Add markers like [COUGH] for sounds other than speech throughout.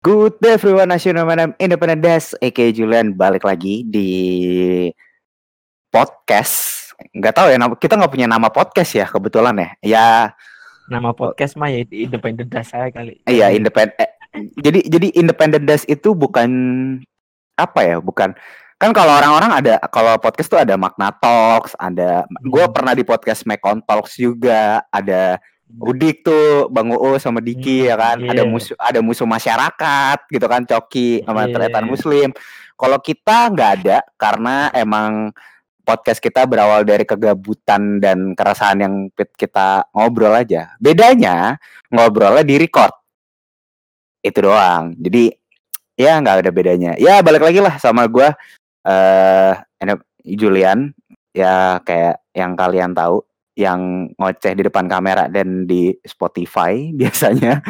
Good day everyone, national man Independent Des, aka Julian balik lagi di podcast. Nggak tahu ya, kita nggak punya nama podcast ya kebetulan ya. Ya nama podcast mah ya Independent Des saya kali. Iya, independent. Eh, jadi jadi Independent Des itu bukan apa ya, bukan kan kalau orang-orang ada kalau podcast tuh ada Magna Talks, ada hmm. gue pernah di podcast Mekon Talks juga, ada Udik tuh Bang Uu sama Diki hmm, ya kan? Yeah. ada musuh ada musuh masyarakat gitu kan Coki sama yeah. Tretan Muslim. Kalau kita nggak ada karena emang podcast kita berawal dari kegabutan dan keresahan yang kita ngobrol aja. Bedanya ngobrolnya di record. Itu doang. Jadi ya nggak ada bedanya. Ya balik lagi lah sama gue uh, Julian. Ya kayak yang kalian tahu yang ngoceh di depan kamera dan di Spotify [LAUGHS] biasanya.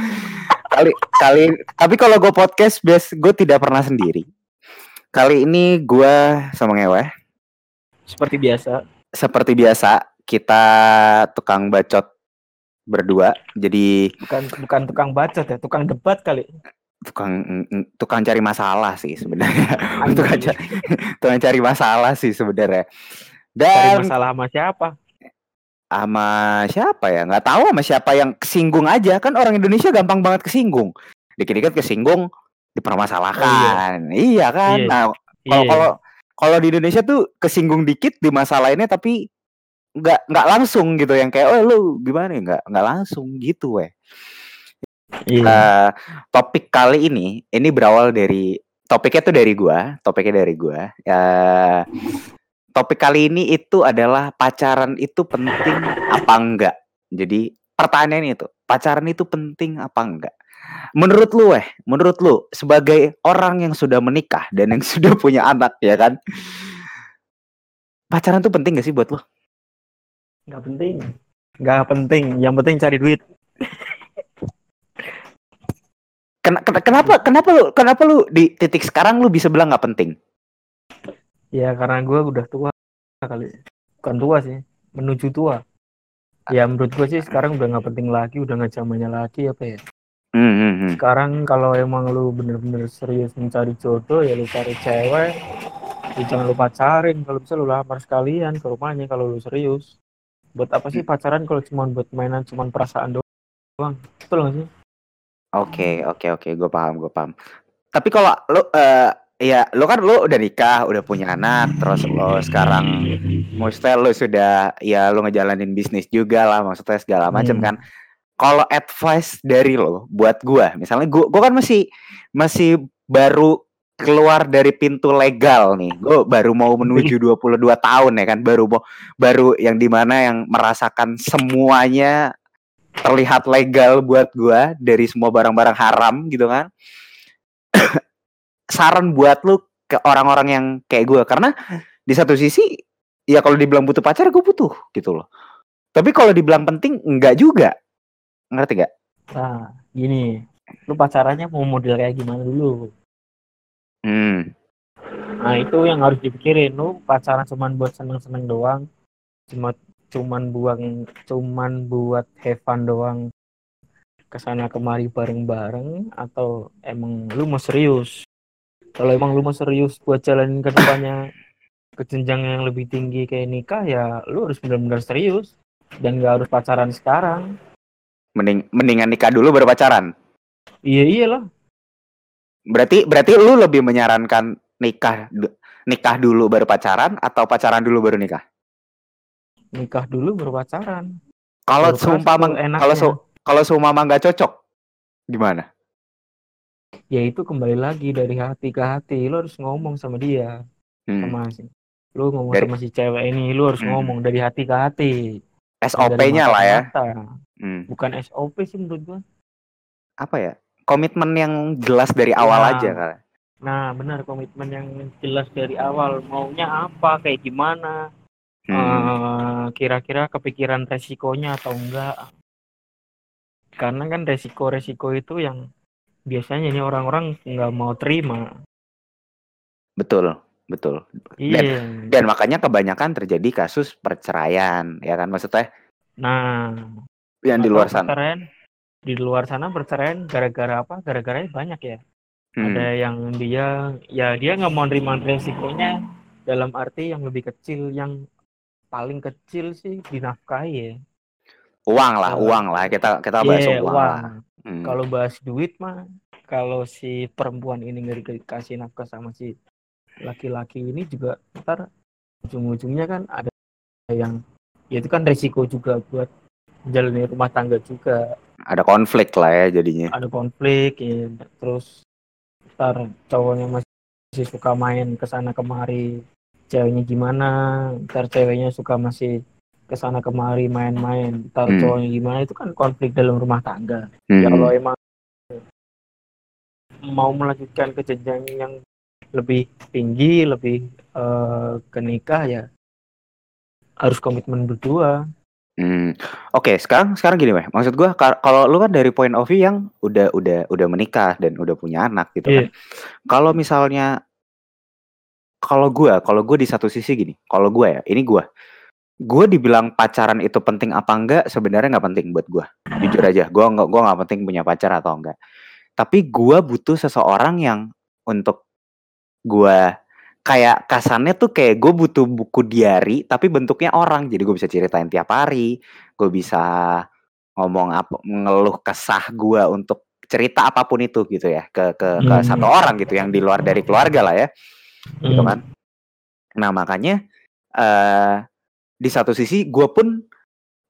kali kali tapi kalau gue podcast bias gue tidak pernah sendiri. Kali ini gue sama ngeweh. Seperti biasa. Seperti biasa kita tukang bacot berdua. Jadi bukan bukan tukang bacot ya, tukang debat kali. Tukang tukang cari masalah sih sebenarnya. [LAUGHS] tukang, cari, tukang cari masalah sih sebenarnya. Dan cari masalah sama siapa? Sama siapa ya? Nggak tahu sama siapa yang kesinggung aja. Kan orang Indonesia gampang banget kesinggung. Dikit-dikit kesinggung dipermasalahkan. Oh, iya. iya kan? Iya. nah kalau iya. kalau kalau di Indonesia tuh kesinggung dikit di masalah ini tapi nggak nggak langsung gitu. Yang kayak oh lu gimana ya? Nggak nggak langsung gitu weh. Iya. uh, topik kali ini ini berawal dari topiknya tuh dari gua topiknya dari gua. Ya topik kali ini itu adalah pacaran itu penting apa enggak. Jadi pertanyaan itu, pacaran itu penting apa enggak? Menurut lu eh, menurut lu sebagai orang yang sudah menikah dan yang [LAUGHS] sudah punya anak ya kan? Pacaran tuh penting gak sih buat lu? Gak penting. Gak penting. Yang penting cari duit. Ken kenapa kenapa lu kenapa lu di titik sekarang lu bisa bilang nggak penting? Ya karena gue udah tua kali. Bukan tua sih, menuju tua. Ya menurut gue sih sekarang udah nggak penting lagi, udah nggak zamannya lagi apa ya. Mm -hmm. Sekarang kalau emang lu bener-bener serius mencari jodoh ya lu cari cewek, ya jangan lu pacarin. Kalau bisa lu lamar sekalian ke rumahnya kalau lu serius. Buat apa sih pacaran kalau cuma buat mainan, cuma perasaan doang? Betul gak sih? Oke, okay, oke, okay, oke, okay. gue paham, gue paham. Tapi kalau lu uh, Iya, lo kan lo udah nikah, udah punya anak, terus lo sekarang maksudnya lo sudah ya lo ngejalanin bisnis juga lah, maksudnya segala macam hmm. kan. Kalau advice dari lo buat gua, misalnya gua gua kan masih masih baru keluar dari pintu legal nih. Gue baru mau menuju [LAUGHS] 22 tahun ya kan, baru mau baru yang di mana yang merasakan semuanya terlihat legal buat gua dari semua barang-barang haram gitu kan saran buat lu ke orang-orang yang kayak gue karena di satu sisi ya kalau dibilang butuh pacar gue butuh gitu loh. Tapi kalau dibilang penting enggak juga. Ngerti gak? Nah gini. Lu pacarannya mau model kayak gimana dulu? Hmm. nah itu yang harus dipikirin. Lu pacaran cuman buat seneng-seneng doang. Cuma cuman buang cuman buat have fun doang. Ke sana kemari bareng-bareng atau emang lu mau serius kalau emang lu mau serius buat jalanin ke depannya ke jenjang yang lebih tinggi kayak nikah ya lu harus benar-benar serius dan gak harus pacaran sekarang. Mending mendingan nikah dulu baru pacaran? Iya iyalah. Berarti berarti lu lebih menyarankan nikah nikah dulu baru pacaran atau pacaran dulu baru nikah? Nikah dulu baru pacaran. Kalau seumpama kalau kalau seumpama nggak cocok gimana ya itu kembali lagi dari hati ke hati. Lo harus ngomong sama dia hmm. sama si lo ngomong dari... sama si cewek ini lo harus hmm. ngomong dari hati ke hati. SOP-nya lah ya. hmm. bukan SOP sih menurut gua. Apa ya? Komitmen yang jelas dari awal nah, aja kan nah benar komitmen yang jelas dari awal. Maunya apa kayak gimana? Hmm. uh, kira-kira kepikiran resikonya atau enggak? Karena kan resiko-resiko itu yang biasanya ini orang-orang nggak mau terima. Betul, betul. Iya. Dan, dan makanya kebanyakan terjadi kasus perceraian, ya kan maksudnya? Nah, yang di luar sana. Perceraian, di luar sana perceraian gara-gara apa? Gara-gara banyak ya. hmm. ada yang dia ya dia nggak mau nerima resikonya dalam arti yang lebih kecil yang paling kecil sih dinafkahi ya uang lah uang lah kita kita bahas yeah, uang, uang. Hmm. kalau bahas duit mah kalau si perempuan ini nggak dikasih nafkah sama si laki-laki ini juga ntar ujung-ujungnya kan ada yang ya itu kan resiko juga buat jalani rumah tangga juga ada konflik lah ya jadinya ada konflik ya terus ntar cowoknya masih suka main ke sana kemari ceweknya gimana ntar ceweknya suka masih ke sana kemari main-main ntar hmm. cowoknya gimana itu kan konflik dalam rumah tangga ya hmm. ya kalau emang mau melanjutkan ke jenjang yang lebih tinggi lebih uh, ke nikah ya harus komitmen berdua. Hmm. Oke, okay, sekarang sekarang gini, Meh. Maksud gua kalau lu kan dari point of view yang udah udah udah menikah dan udah punya anak gitu yeah. kan. Kalau misalnya kalau gua, kalau gua di satu sisi gini, kalau gua ya, ini gua. Gua dibilang pacaran itu penting apa enggak sebenarnya nggak penting buat gua. Jujur aja, gua nggak gua nggak penting punya pacar atau enggak. Tapi gua butuh seseorang yang untuk gua kayak kasarnya tuh kayak gue butuh buku diary tapi bentuknya orang jadi gue bisa ceritain tiap hari gue bisa ngomong apa ngeluh kesah gue untuk cerita apa pun itu gitu ya ke ke ke hmm. satu orang gitu yang di luar dari keluarga lah ya gitu hmm. gitu kan nah makanya uh, di satu sisi gue pun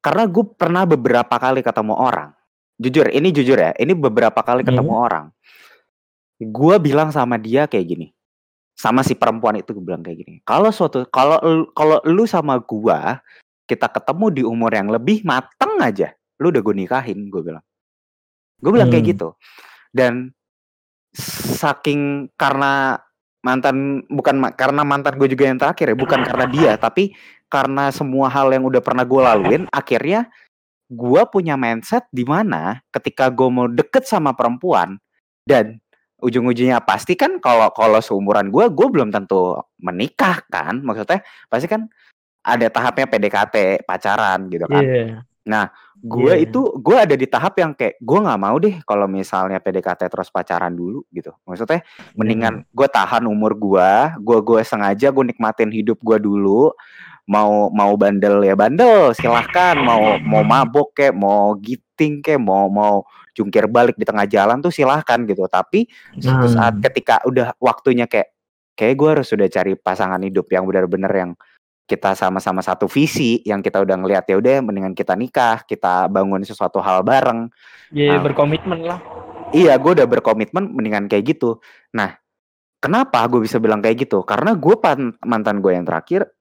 karena gue pernah beberapa kali ketemu orang jujur ini jujur ya ini beberapa kali ketemu hmm. orang gue bilang sama dia kayak gini sama si perempuan itu gue bilang kayak gini. Kalau suatu kalau kalau lu sama gua kita ketemu di umur yang lebih mateng aja, lu udah gue nikahin, gue bilang. Gue bilang hmm. kayak gitu. Dan saking karena mantan bukan karena mantan gue juga yang terakhir ya, bukan karena dia, [LAUGHS] tapi karena semua hal yang udah pernah gue laluin, akhirnya gue punya mindset di mana ketika gue mau deket sama perempuan dan ujung-ujungnya pasti kan kalau kalau seumuran gue gue belum tentu menikah kan maksudnya pasti kan ada tahapnya PDKT pacaran gitu kan yeah. Nah gue yeah. itu gue ada di tahap yang kayak gue nggak mau deh kalau misalnya PDKT terus pacaran dulu gitu maksudnya mendingan gue tahan umur gue gue gue sengaja gue nikmatin hidup gue dulu mau mau bandel ya bandel silahkan mau mau mabok kayak mau giting kayak mau mau jungkir balik di tengah jalan tuh silahkan gitu tapi suatu hmm. saat ketika udah waktunya kayak kayak gue harus sudah cari pasangan hidup yang benar-benar yang kita sama-sama satu visi yang kita udah ngeliat ya udah mendingan kita nikah kita bangun sesuatu hal bareng. Ya yeah, um, berkomitmen lah. iya gue udah berkomitmen mendingan kayak gitu. Nah kenapa gue bisa bilang kayak gitu? Karena gue mantan gue yang terakhir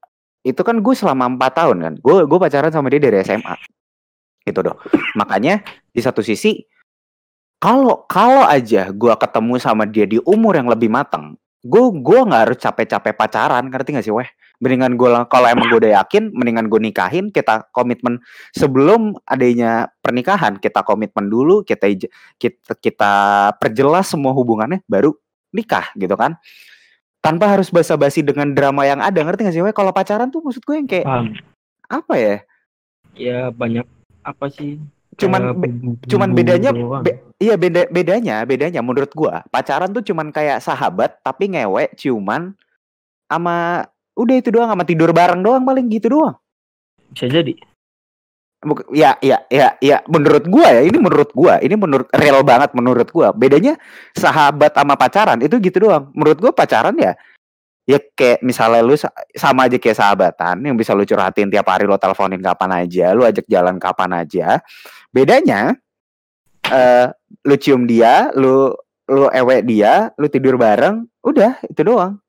itu kan gue selama empat tahun kan. Gue gue pacaran sama dia dari SMA gitu dong. Makanya di satu sisi kalau kalau aja gue ketemu sama dia di umur yang lebih matang gue gue nggak harus capek-capek pacaran ngerti gak sih weh mendingan gue kalau emang gue udah yakin mendingan gue nikahin kita komitmen sebelum adanya pernikahan kita komitmen dulu kita kita kita perjelas semua hubungannya baru nikah gitu kan. Tanpa harus basa-basi dengan drama yang ada ngerti gak sih weh kalau pacaran tuh maksud gue yang kayak um, apa ya? Ya banyak apa sih? Cuman be, cuman bedanya be, iya beda bedanya bedanya menurut gua. Pacaran tuh cuman kayak sahabat tapi ngewe cuman sama udah itu doang sama tidur bareng doang paling gitu doang. Bisa jadi. Ya ya ya ya menurut gua ya ini menurut gua ini menurut real banget menurut gua. Bedanya sahabat sama pacaran itu gitu doang. Menurut gua pacaran ya ya kayak misalnya lu sama aja kayak sahabatan yang bisa lu curhatin tiap hari lu teleponin kapan aja lu ajak jalan kapan aja. Bedanya uh, lu cium dia lu lu ewe dia lu tidur bareng udah itu doang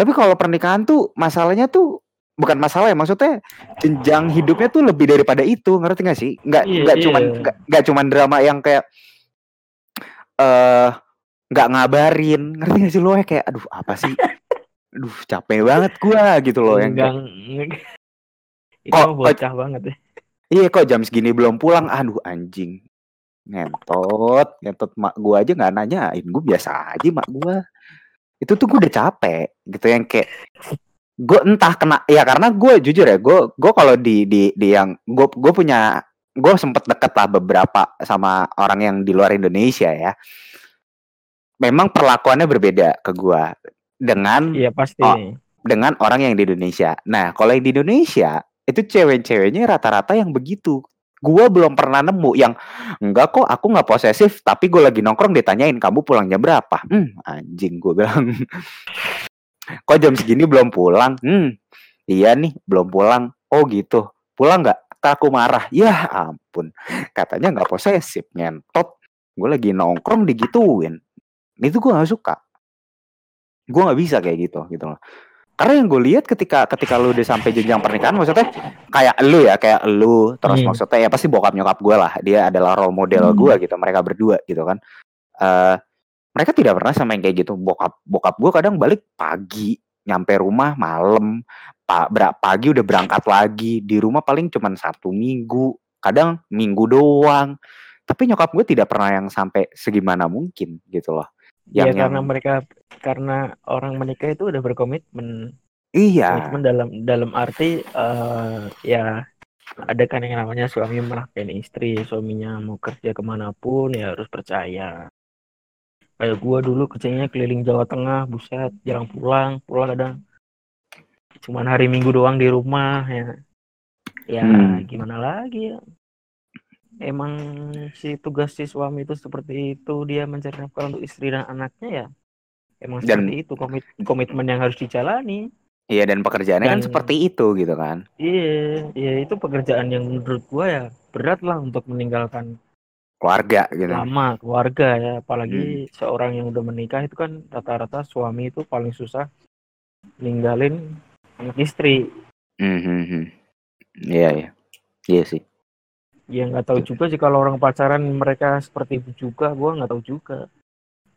tapi kalau pernikahan tuh masalahnya tuh bukan masalah ya maksudnya jenjang hidupnya tuh lebih daripada itu ngerti gak sih? Nggak iya, nggak iya. cuman nggak cuman drama yang kayak eh uh, nggak ngabarin ngerti gak sih lo? Ya kayak aduh apa sih? Aduh capek banget gua gitu loh yang kayak, itu kok, bocah banget ya. Iya kok jam segini belum pulang? Aduh anjing. Ngentot ngentot mak gua aja nggak nanyain. Gua biasa aja mak gua itu tuh gua udah capek gitu yang kayak gue entah kena ya karena gue jujur ya gue gue kalau di di di yang gue gue punya gue sempet deket lah beberapa sama orang yang di luar Indonesia ya memang perlakuannya berbeda ke gua dengan Iya pasti. Oh, dengan orang yang di Indonesia. Nah, kalau yang di Indonesia itu cewek-ceweknya rata-rata yang begitu. Gua belum pernah nemu yang enggak kok aku nggak posesif tapi gue lagi nongkrong ditanyain kamu pulang jam berapa? Hmm anjing gue bilang. [LAUGHS] Kok jam segini belum pulang? Hmm iya nih belum pulang. Oh gitu. Pulang nggak? Aku marah. Ya ampun katanya nggak posesif ngentot. Gue lagi nongkrong digituin. Itu gue nggak suka. Gue nggak bisa kayak gitu gitu loh karena yang gue lihat ketika ketika lu udah sampai jenjang pernikahan maksudnya kayak lu ya kayak lu terus hmm. maksudnya ya pasti bokap nyokap gue lah dia adalah role model hmm. gue gitu mereka berdua gitu kan uh, mereka tidak pernah sama yang kayak gitu bokap bokap gue kadang balik pagi nyampe rumah malam pak pagi udah berangkat lagi di rumah paling cuma satu minggu kadang minggu doang tapi nyokap gue tidak pernah yang sampai segimana mungkin gitu loh yang, ya, karena mereka karena orang menikah itu udah berkomitmen. Iya. Komitmen dalam dalam arti uh, ya ada kan yang namanya suami melahirkan istri, suaminya mau kerja ke mana pun ya harus percaya. Kayak gua dulu kerjanya keliling Jawa Tengah, buset, jarang pulang, pulang kadang cuman hari Minggu doang di rumah ya. Ya hmm. gimana lagi ya emang si tugas si suami itu seperti itu dia mencari nafkah untuk istri dan anaknya ya? Emang dan, seperti itu komit komitmen yang harus dijalani. Iya dan pekerjaannya kan dan, kan seperti itu gitu kan? Iya iya itu pekerjaan yang menurut gua ya berat lah untuk meninggalkan keluarga gitu. Lama keluarga ya apalagi hmm. seorang yang udah menikah itu kan rata-rata suami itu paling susah ninggalin anak istri. Hmm, hmm, hmm. iya iya. Iya sih ya nggak tahu juga sih kalau orang pacaran mereka seperti itu juga. Gue nggak tahu juga.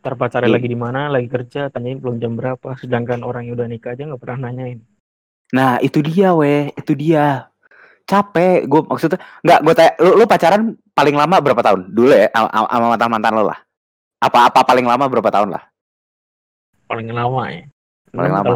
Ntar pacaran yeah. lagi di mana lagi kerja tanyain belum jam berapa. Sedangkan orang yang udah nikah aja nggak pernah nanyain. Nah itu dia weh itu dia. Capek. Gue maksudnya nggak gue tanya lu, lu pacaran paling lama berapa tahun? Dulu ya sama mantan mantan lo lah. Apa apa paling lama berapa tahun lah? Paling lama ya? Paling lama.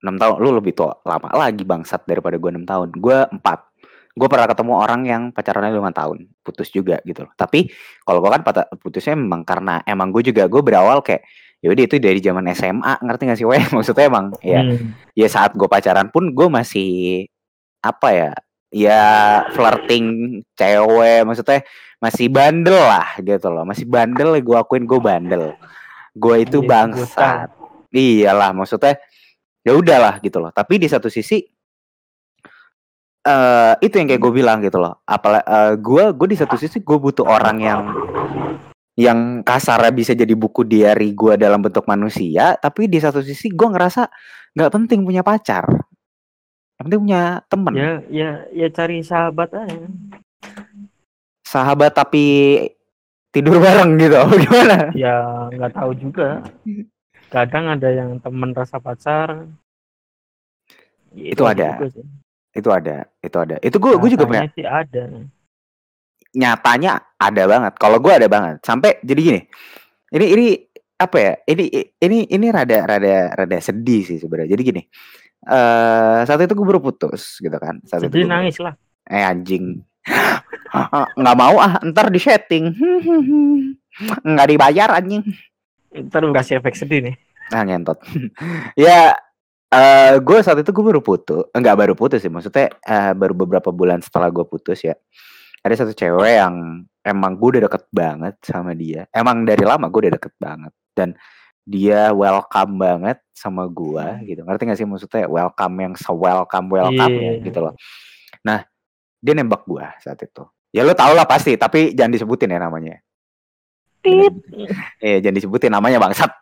enam tahun. Lu lebih tua lama lagi bangsat daripada gue enam tahun. Gue empat gue pernah ketemu orang yang pacarannya lima tahun putus juga gitu loh. Tapi kalau gue kan putusnya memang karena emang gue juga gue berawal kayak yaudah itu dari zaman SMA ngerti gak sih weh [LAUGHS] maksudnya emang ya hmm. ya saat gue pacaran pun gue masih apa ya ya flirting cewek maksudnya masih bandel lah gitu loh. Masih bandel gue akuin gue bandel. Gue itu iya, bangsat. iyalah maksudnya ya udahlah gitu loh. Tapi di satu sisi uh, itu yang kayak gue bilang gitu loh. Apalagi uh, gue gue di satu sisi gue butuh orang yang yang kasar bisa jadi buku diary gue dalam bentuk manusia, tapi di satu sisi gue ngerasa nggak penting punya pacar. Yang penting punya temen. Ya, ya, ya cari sahabat aja. Sahabat tapi tidur bareng gitu, gimana? Ya nggak tahu juga. Kadang ada yang temen rasa pacar. Ya, itu, itu ada. Itu ada, itu ada. Itu gue gue juga punya. sih ada. Nyatanya ada banget. Kalau gue ada banget. Sampai jadi gini. Ini ini apa ya? Ini ini ini rada rada rada sedih sih sebenarnya. Jadi gini. Eh uh, saat itu gue baru putus gitu kan. Saat sedih itu nangis lah. Eh anjing. [LAUGHS] nggak mau ah ntar di setting [LAUGHS] nggak dibayar anjing ntar lu kasih efek sedih nih nah ngentot [LAUGHS] ya Uh, gue saat itu gue baru putus, enggak baru putus sih, maksudnya uh, baru beberapa bulan setelah gue putus ya. Ada satu cewek yang emang gue udah deket banget sama dia. Emang dari lama gue udah deket banget dan dia welcome banget sama gue gitu. Ngerti gak sih maksudnya welcome yang se-welcome welcome yeah. ya iya. gitu loh. Nah, dia nembak gue saat itu. Ya lo tau lah pasti, tapi jangan disebutin ya namanya. Tip. Eh, jangan disebutin namanya bangsat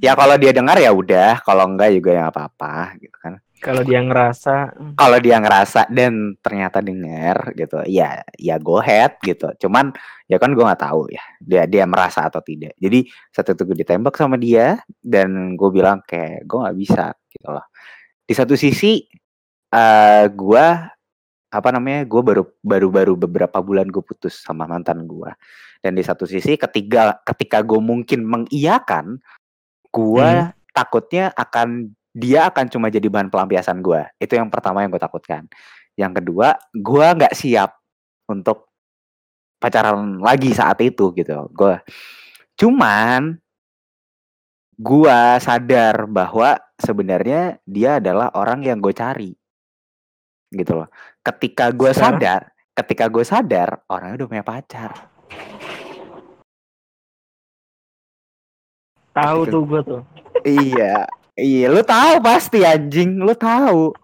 ya kalau dia dengar ya udah kalau enggak juga ya apa-apa gitu kan. Kalau dia ngerasa kalau dia ngerasa dan ternyata dengar gitu ya ya go ahead gitu. Cuman ya kan gue nggak tahu ya dia dia merasa atau tidak. Jadi satu itu gue ditembak sama dia dan gue bilang kayak gue nggak bisa gitu loh. Di satu sisi uh, eh, gue apa namanya gue baru baru baru beberapa bulan gue putus sama mantan gue dan di satu sisi ketiga ketika gue mungkin mengiyakan Gua hmm. takutnya akan dia akan cuma jadi bahan pelampiasan gue. Itu yang pertama yang gue takutkan. Yang kedua, gue nggak siap untuk pacaran lagi saat itu gitu. Gue cuman gua sadar bahwa sebenarnya dia adalah orang yang gue cari gitu loh ketika gue sadar ketika gue sadar orangnya udah punya pacar tahu tuh gue tuh. Iya iya lu tahu pasti anjing lu tahu.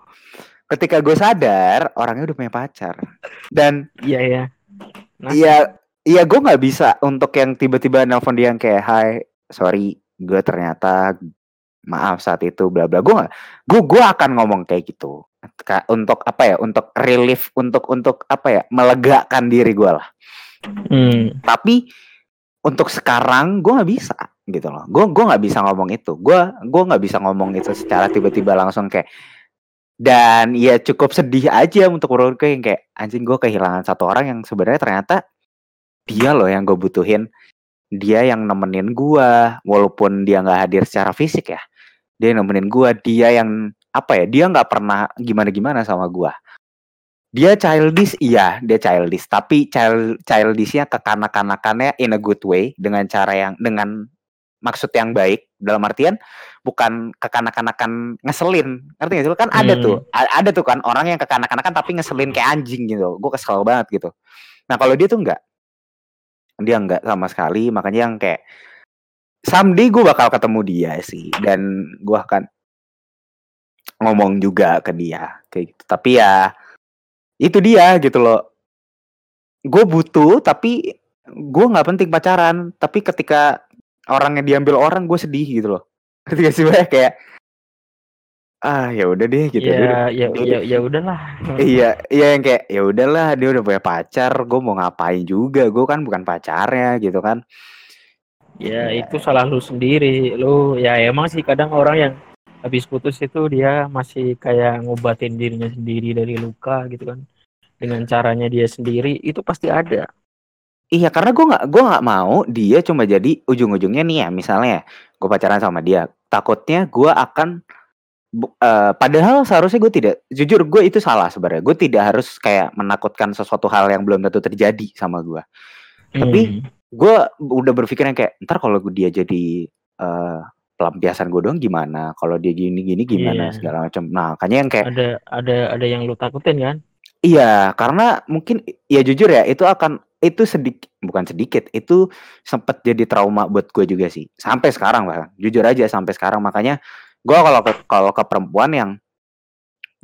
Ketika gue sadar orangnya udah punya pacar. Dan iya ya iya iya gue nggak bisa untuk yang tiba-tiba nelpon dia yang kayak hai sorry gue ternyata maaf saat itu bla bla. Gue gak, gue gue akan ngomong kayak gitu. Untuk apa ya untuk relief untuk untuk apa ya melegakan diri gue lah. Hmm. tapi untuk sekarang gue nggak bisa gitu loh. Gue gue nggak bisa ngomong itu. Gue gue nggak bisa ngomong itu secara tiba-tiba langsung kayak dan ya cukup sedih aja untuk menurut gue yang kayak anjing gue kehilangan satu orang yang sebenarnya ternyata dia loh yang gue butuhin. Dia yang nemenin gua walaupun dia nggak hadir secara fisik ya. Dia yang nemenin gua dia yang apa ya dia nggak pernah gimana gimana sama gua. Dia childish iya dia childish. Tapi child childishnya kekanak-kanakannya in a good way dengan cara yang dengan maksud yang baik dalam artian bukan kekanak-kanakan ngeselin ngerti gak sih kan hmm. ada tuh ada tuh kan orang yang kekanak-kanakan tapi ngeselin kayak anjing gitu gue kesel banget gitu nah kalau dia tuh enggak dia enggak sama sekali, makanya yang kayak someday gue bakal ketemu dia sih dan gue akan ngomong juga ke dia kayak gitu. Tapi ya itu dia gitu loh. Gue butuh tapi gue nggak penting pacaran. Tapi ketika orangnya diambil orang gue sedih gitu loh. [LAUGHS] Ketika sih kayak ah ya udah deh gitu. Ya ya ya ya udahlah. [LAUGHS] Iya iya yang kayak ya udahlah dia udah punya pacar gue mau ngapain juga? Gue kan bukan pacarnya gitu kan. Ya, ya itu salah lu sendiri. Lu ya emang sih kadang orang yang habis putus itu dia masih kayak ngobatin dirinya sendiri dari luka gitu kan. Dengan caranya dia sendiri itu pasti ada Iya karena gue nggak gue nggak mau dia cuma jadi ujung-ujungnya nih ya misalnya gue pacaran sama dia takutnya gue akan uh, padahal seharusnya gue tidak jujur gue itu salah sebenarnya. Gue tidak harus kayak menakutkan sesuatu hal yang belum tentu terjadi sama gue. Hmm. Tapi gue udah berpikirnya kayak ntar kalau dia jadi uh, pelampiasan gue dong gimana? Kalau dia gini-gini gimana yeah. segala macam. Nah, kayaknya yang kayak ada ada ada yang lu takutin kan? Iya, karena mungkin ya jujur ya itu akan itu sedikit bukan sedikit itu sempat jadi trauma buat gue juga sih sampai sekarang bahkan jujur aja sampai sekarang. Makanya gue kalau ke kalau ke perempuan yang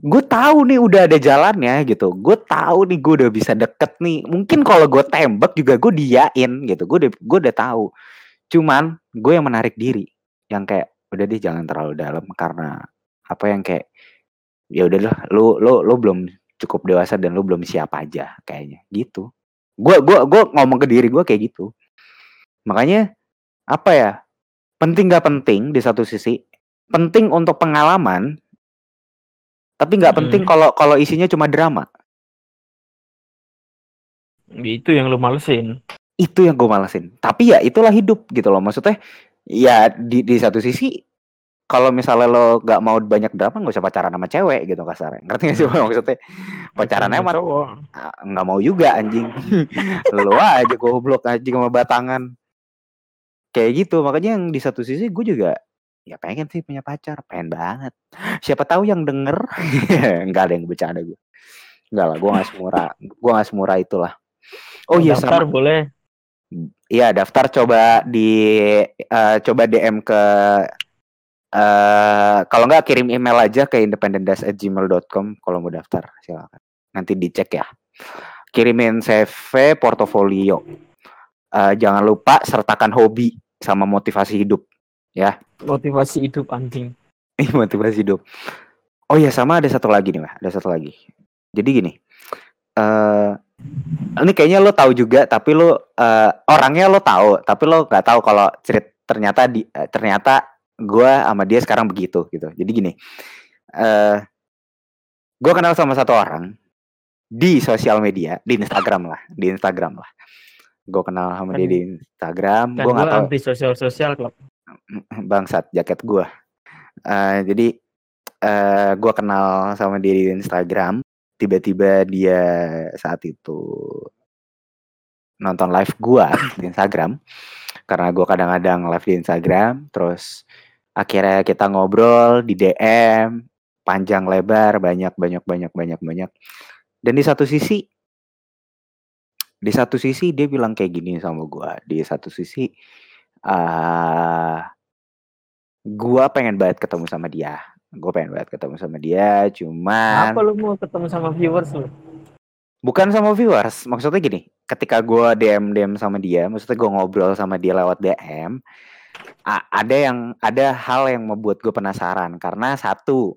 gue tahu nih udah ada jalannya gitu gue tahu nih gue udah bisa deket nih. Mungkin kalau gue tembak juga gue diain gitu gue udah gue udah tahu. Cuman gue yang menarik diri yang kayak udah deh jangan terlalu dalam karena apa yang kayak ya udahlah lu lu lu belum cukup dewasa dan lu belum siap aja kayaknya gitu gue gua gue ngomong ke diri gue kayak gitu makanya apa ya penting gak penting di satu sisi penting untuk pengalaman, tapi nggak penting kalau kalau isinya cuma drama. Itu yang lu malesin. Itu yang gue malesin. Tapi ya itulah hidup gitu loh. Maksudnya ya di di satu sisi kalau misalnya lo nggak mau banyak drama nggak usah pacaran sama cewek gitu kasarnya ngerti gak sih maksudnya pacaran emang ah, nggak mau juga anjing [LAUGHS] lo aja goblok anjing sama batangan kayak gitu makanya yang di satu sisi gue juga Ya pengen sih punya pacar, pengen banget. Siapa tahu yang denger [LAUGHS] enggak ada yang bercanda gue. Enggak lah, gue gak semurah gue gak semurah itulah. Oh, oh iya daftar sama boleh. Iya, daftar coba di uh, coba DM ke uh, kalau nggak kirim email aja ke independendas@gmail.com kalau mau daftar, silakan. Nanti dicek ya. Kirimin CV, portofolio. Uh, jangan lupa sertakan hobi sama motivasi hidup ya motivasi hidup anjing motivasi hidup oh ya sama ada satu lagi nih mah ada satu lagi jadi gini uh, ini kayaknya lo tahu juga tapi lo uh, orangnya lo tahu tapi lo nggak tahu kalau cerit ternyata di uh, ternyata gue sama dia sekarang begitu gitu jadi gini uh, gue kenal sama satu orang di sosial media di Instagram lah di Instagram lah gue kenal sama kan, dia di Instagram gue nggak tahu anti sosial sosial klub [CLEARS THROAT] bangsat jaket gua. Uh, jadi uh, gua kenal sama dia di Instagram. Tiba-tiba dia saat itu nonton live gua di Instagram. karena gue kadang-kadang live di Instagram terus akhirnya kita ngobrol di DM panjang lebar banyak banyak banyak banyak banyak. Dan di satu sisi di satu sisi dia bilang kayak gini sama gue di satu sisi uh, gue pengen banget ketemu sama dia. Gue pengen banget ketemu sama dia cuman apa lu mau ketemu sama viewers lu? Bukan sama viewers. Maksudnya gini ketika gue DM DM sama dia maksudnya gue ngobrol sama dia lewat DM ada yang ada hal yang membuat gue penasaran. Karena satu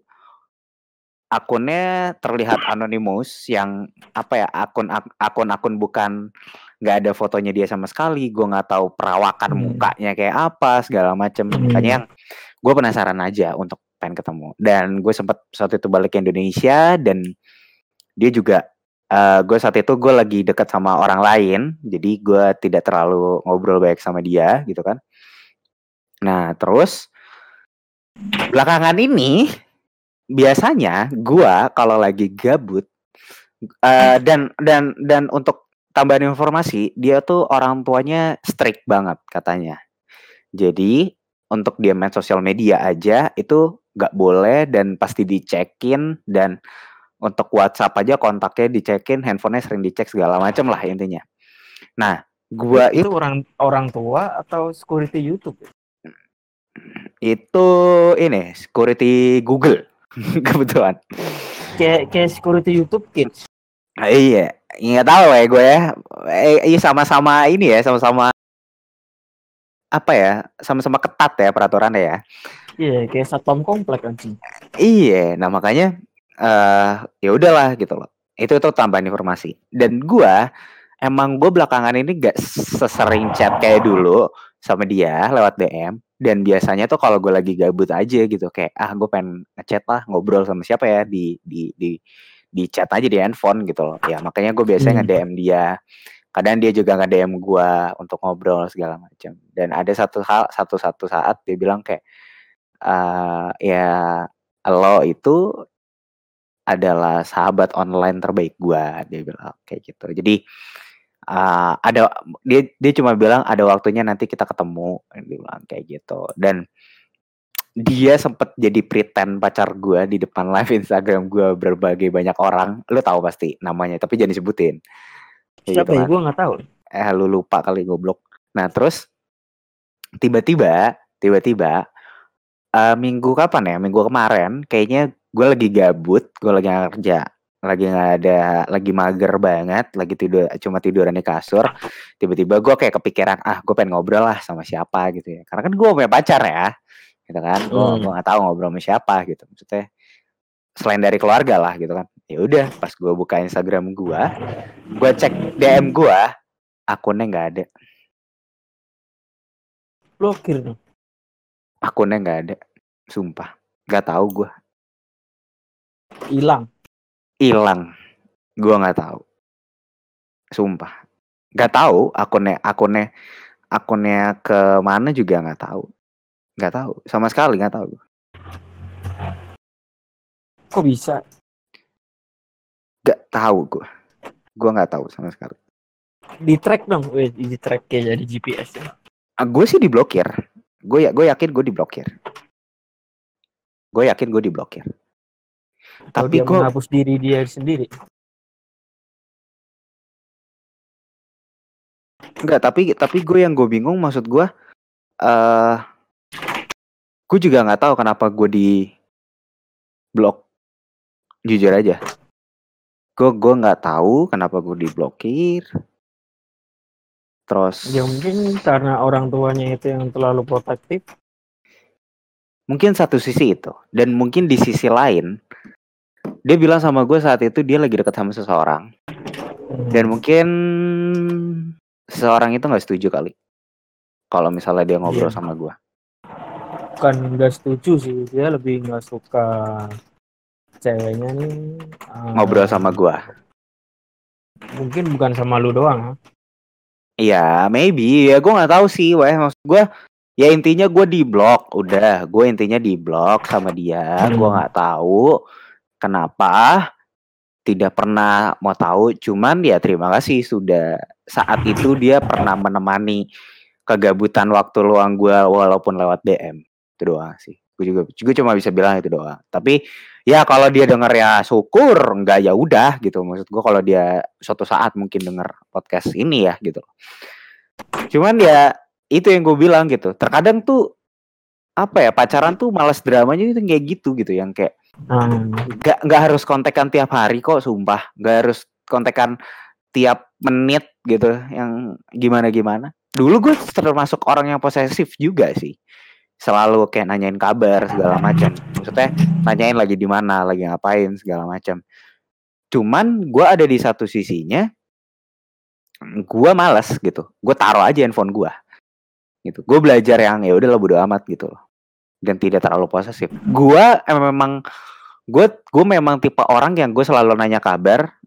akunnya terlihat anonimus yang apa ya akun akun akun bukan nggak ada fotonya dia sama sekali. Gue nggak tahu perawakan hmm. mukanya kayak apa segala macem. Hmm. makanya yang gue penasaran aja untuk pengen ketemu. Dan gue sempat saat itu balik ke Indonesia dan dia juga uh, gue saat itu gue lagi dekat sama orang lain. Jadi gue tidak terlalu ngobrol baik sama dia gitu kan nah terus belakangan ini biasanya gua kalau lagi gabut uh, dan dan dan untuk tambahan informasi dia tuh orang tuanya strict banget katanya. Jadi untuk dia main sosial media aja itu nggak boleh dan pasti dicekin dan untuk WhatsApp aja kontaknya dicekin handphonenya sering dicek segala macam lah intinya. Nah gua itu, itu orang orang tua atau security YouTube itu ini security Google [LAUGHS] kebetulan. Kayak kayak security YouTube kids. Nah, iya. Nggak tahu ya gue ya. Eh, iya sama-sama ini ya sama-sama apa ya sama-sama ketat ya peraturannya ya. Iya kayak satpam komplek anjing. Iya nah makanya uh, ya udahlah gitu loh. Itu itu tambahan informasi. Dan gue emang gue belakangan ini gak sesering chat kayak dulu sama dia lewat DM dan biasanya tuh kalau gue lagi gabut aja gitu kayak ah gue pengen ngechat lah ngobrol sama siapa ya di di di di chat aja di handphone gitu loh. Ya makanya gue biasanya hmm. nge-DM dia. Kadang dia juga nge-DM gue untuk ngobrol segala macam dan ada satu hal satu satu saat dia bilang kayak uh, ya lo itu adalah sahabat online terbaik gue dia bilang kayak gitu. Jadi uh, ada dia dia cuma bilang ada waktunya nanti kita ketemu dia bilang kayak gitu. Dan dia sempet jadi pretend pacar gue di depan live Instagram gue berbagai banyak orang. Lu tahu pasti namanya tapi jangan disebutin. Siapa gitu ya gue nggak tahu. Eh lu lupa kali goblok. Nah terus tiba-tiba tiba-tiba uh, minggu kapan ya? Minggu kemarin kayaknya gue lagi gabut gue lagi kerja lagi nggak ada lagi mager banget lagi tidur cuma tiduran di kasur tiba-tiba gue kayak kepikiran ah gue pengen ngobrol lah sama siapa gitu ya. Karena kan gue punya pacar ya gitu kan. Gue hmm. gue nggak tahu ngobrol sama siapa gitu. Maksudnya selain dari keluarga lah gitu kan. Ya udah pas gue buka Instagram gue gue cek DM gue akunnya nggak ada. Blokir dong. Akunnya nggak ada. Sumpah. Nggak tahu gue hilang hilang. Gua nggak tahu. Sumpah. Nggak tahu akunnya akunnya akunnya ke mana juga nggak tahu. Nggak tahu. Sama sekali nggak tahu kok bisa? Nggak tahu gua. Gua nggak tahu sama sekali. Di track dong. Di track kayak jadi GPS ya. Ah, gue sih diblokir. Gue ya gue yakin gue diblokir. Gue yakin gue diblokir tapi dia gua... menghapus diri dia sendiri. Enggak, tapi tapi gue yang gue bingung maksud gue eh uh, gue juga nggak tahu kenapa gue di blok jujur aja. Gue gue nggak tahu kenapa gue diblokir terus ya mungkin karena orang tuanya itu yang terlalu protektif. Mungkin satu sisi itu. Dan mungkin di sisi lain dia bilang sama gue saat itu dia lagi dekat sama seseorang. Dan mungkin seseorang itu nggak setuju kali. Kalau misalnya dia ngobrol yeah. sama gue. Bukan nggak setuju sih. Dia lebih nggak suka ceweknya nih. Uh, ngobrol sama gue. Mungkin bukan sama lu doang Iya, maybe. Ya gue nggak tahu sih, wah maksud gue ya intinya gue di blok, udah gue intinya di blok sama dia, hmm. gue nggak tahu Kenapa? Tidak pernah mau tahu, cuman ya terima kasih sudah saat itu dia pernah menemani kegabutan waktu luang gue walaupun lewat DM itu doang sih. Gue juga gue cuma bisa bilang itu doang. Tapi ya kalau dia denger ya syukur enggak ya udah gitu. Maksud gue kalau dia suatu saat mungkin denger podcast ini ya gitu. Cuman ya itu yang gue bilang gitu. Terkadang tuh apa ya pacaran tuh malas dramanya itu kayak gitu gitu. Yang kayak hmm. nggak nggak harus kontekan tiap hari kok sumpah. Nggak harus kontekan tiap menit gitu yang gimana gimana dulu gue termasuk orang yang posesif juga sih. Selalu kayak nanyain kabar segala macam. Maksudnya nanyain lagi di mana lagi ngapain segala macam. Cuman gue ada di satu sisinya gue males gitu. Gue taruh aja handphone gue. Gitu. Gue belajar yang ya udah lah bodo amat gitu loh dan tidak terlalu posesif gue memang gue gue memang tipe orang yang gue selalu nanya kabar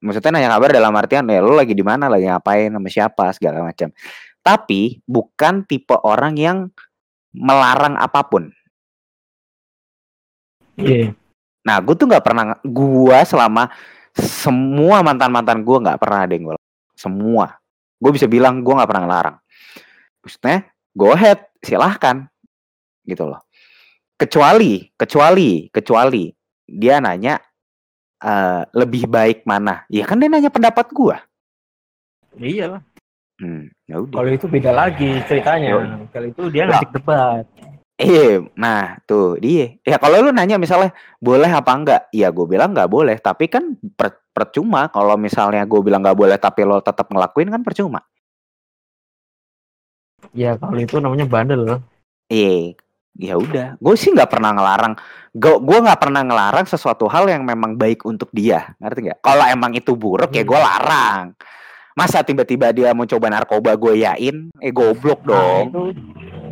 maksudnya nanya kabar dalam artian ya lo lagi di mana lagi ngapain sama siapa segala macam tapi bukan tipe orang yang melarang apa pun. Iya. Yeah. Nah, gue tuh nggak pernah, gue selama semua mantan mantan gue nggak pernah ada yang gue semua. Gue bisa bilang gue nggak pernah ngelarang. Maksudnya, go ahead, silahkan, gitu loh. Kecuali, kecuali, kecuali dia nanya uh, lebih baik mana? Ya kan dia nanya pendapat gue. Iya lah. Hmm, ya udah. Kalau itu beda lagi ceritanya. Kalau itu dia ngajak debat. Eh, nah tuh dia. Ya kalau lu nanya misalnya boleh apa enggak, ya gue bilang nggak boleh. Tapi kan per, percuma kalau misalnya gue bilang nggak boleh tapi lo tetap ngelakuin kan percuma. Ya kalau itu namanya bandel. Iya, ya udah. Gue sih nggak pernah ngelarang. Gue gue nggak pernah ngelarang sesuatu hal yang memang baik untuk dia. Ngerti nggak? Kalau emang itu buruk hmm. ya gue larang masa tiba-tiba dia mau coba narkoba gue yain eh goblok nah, dong nah, itu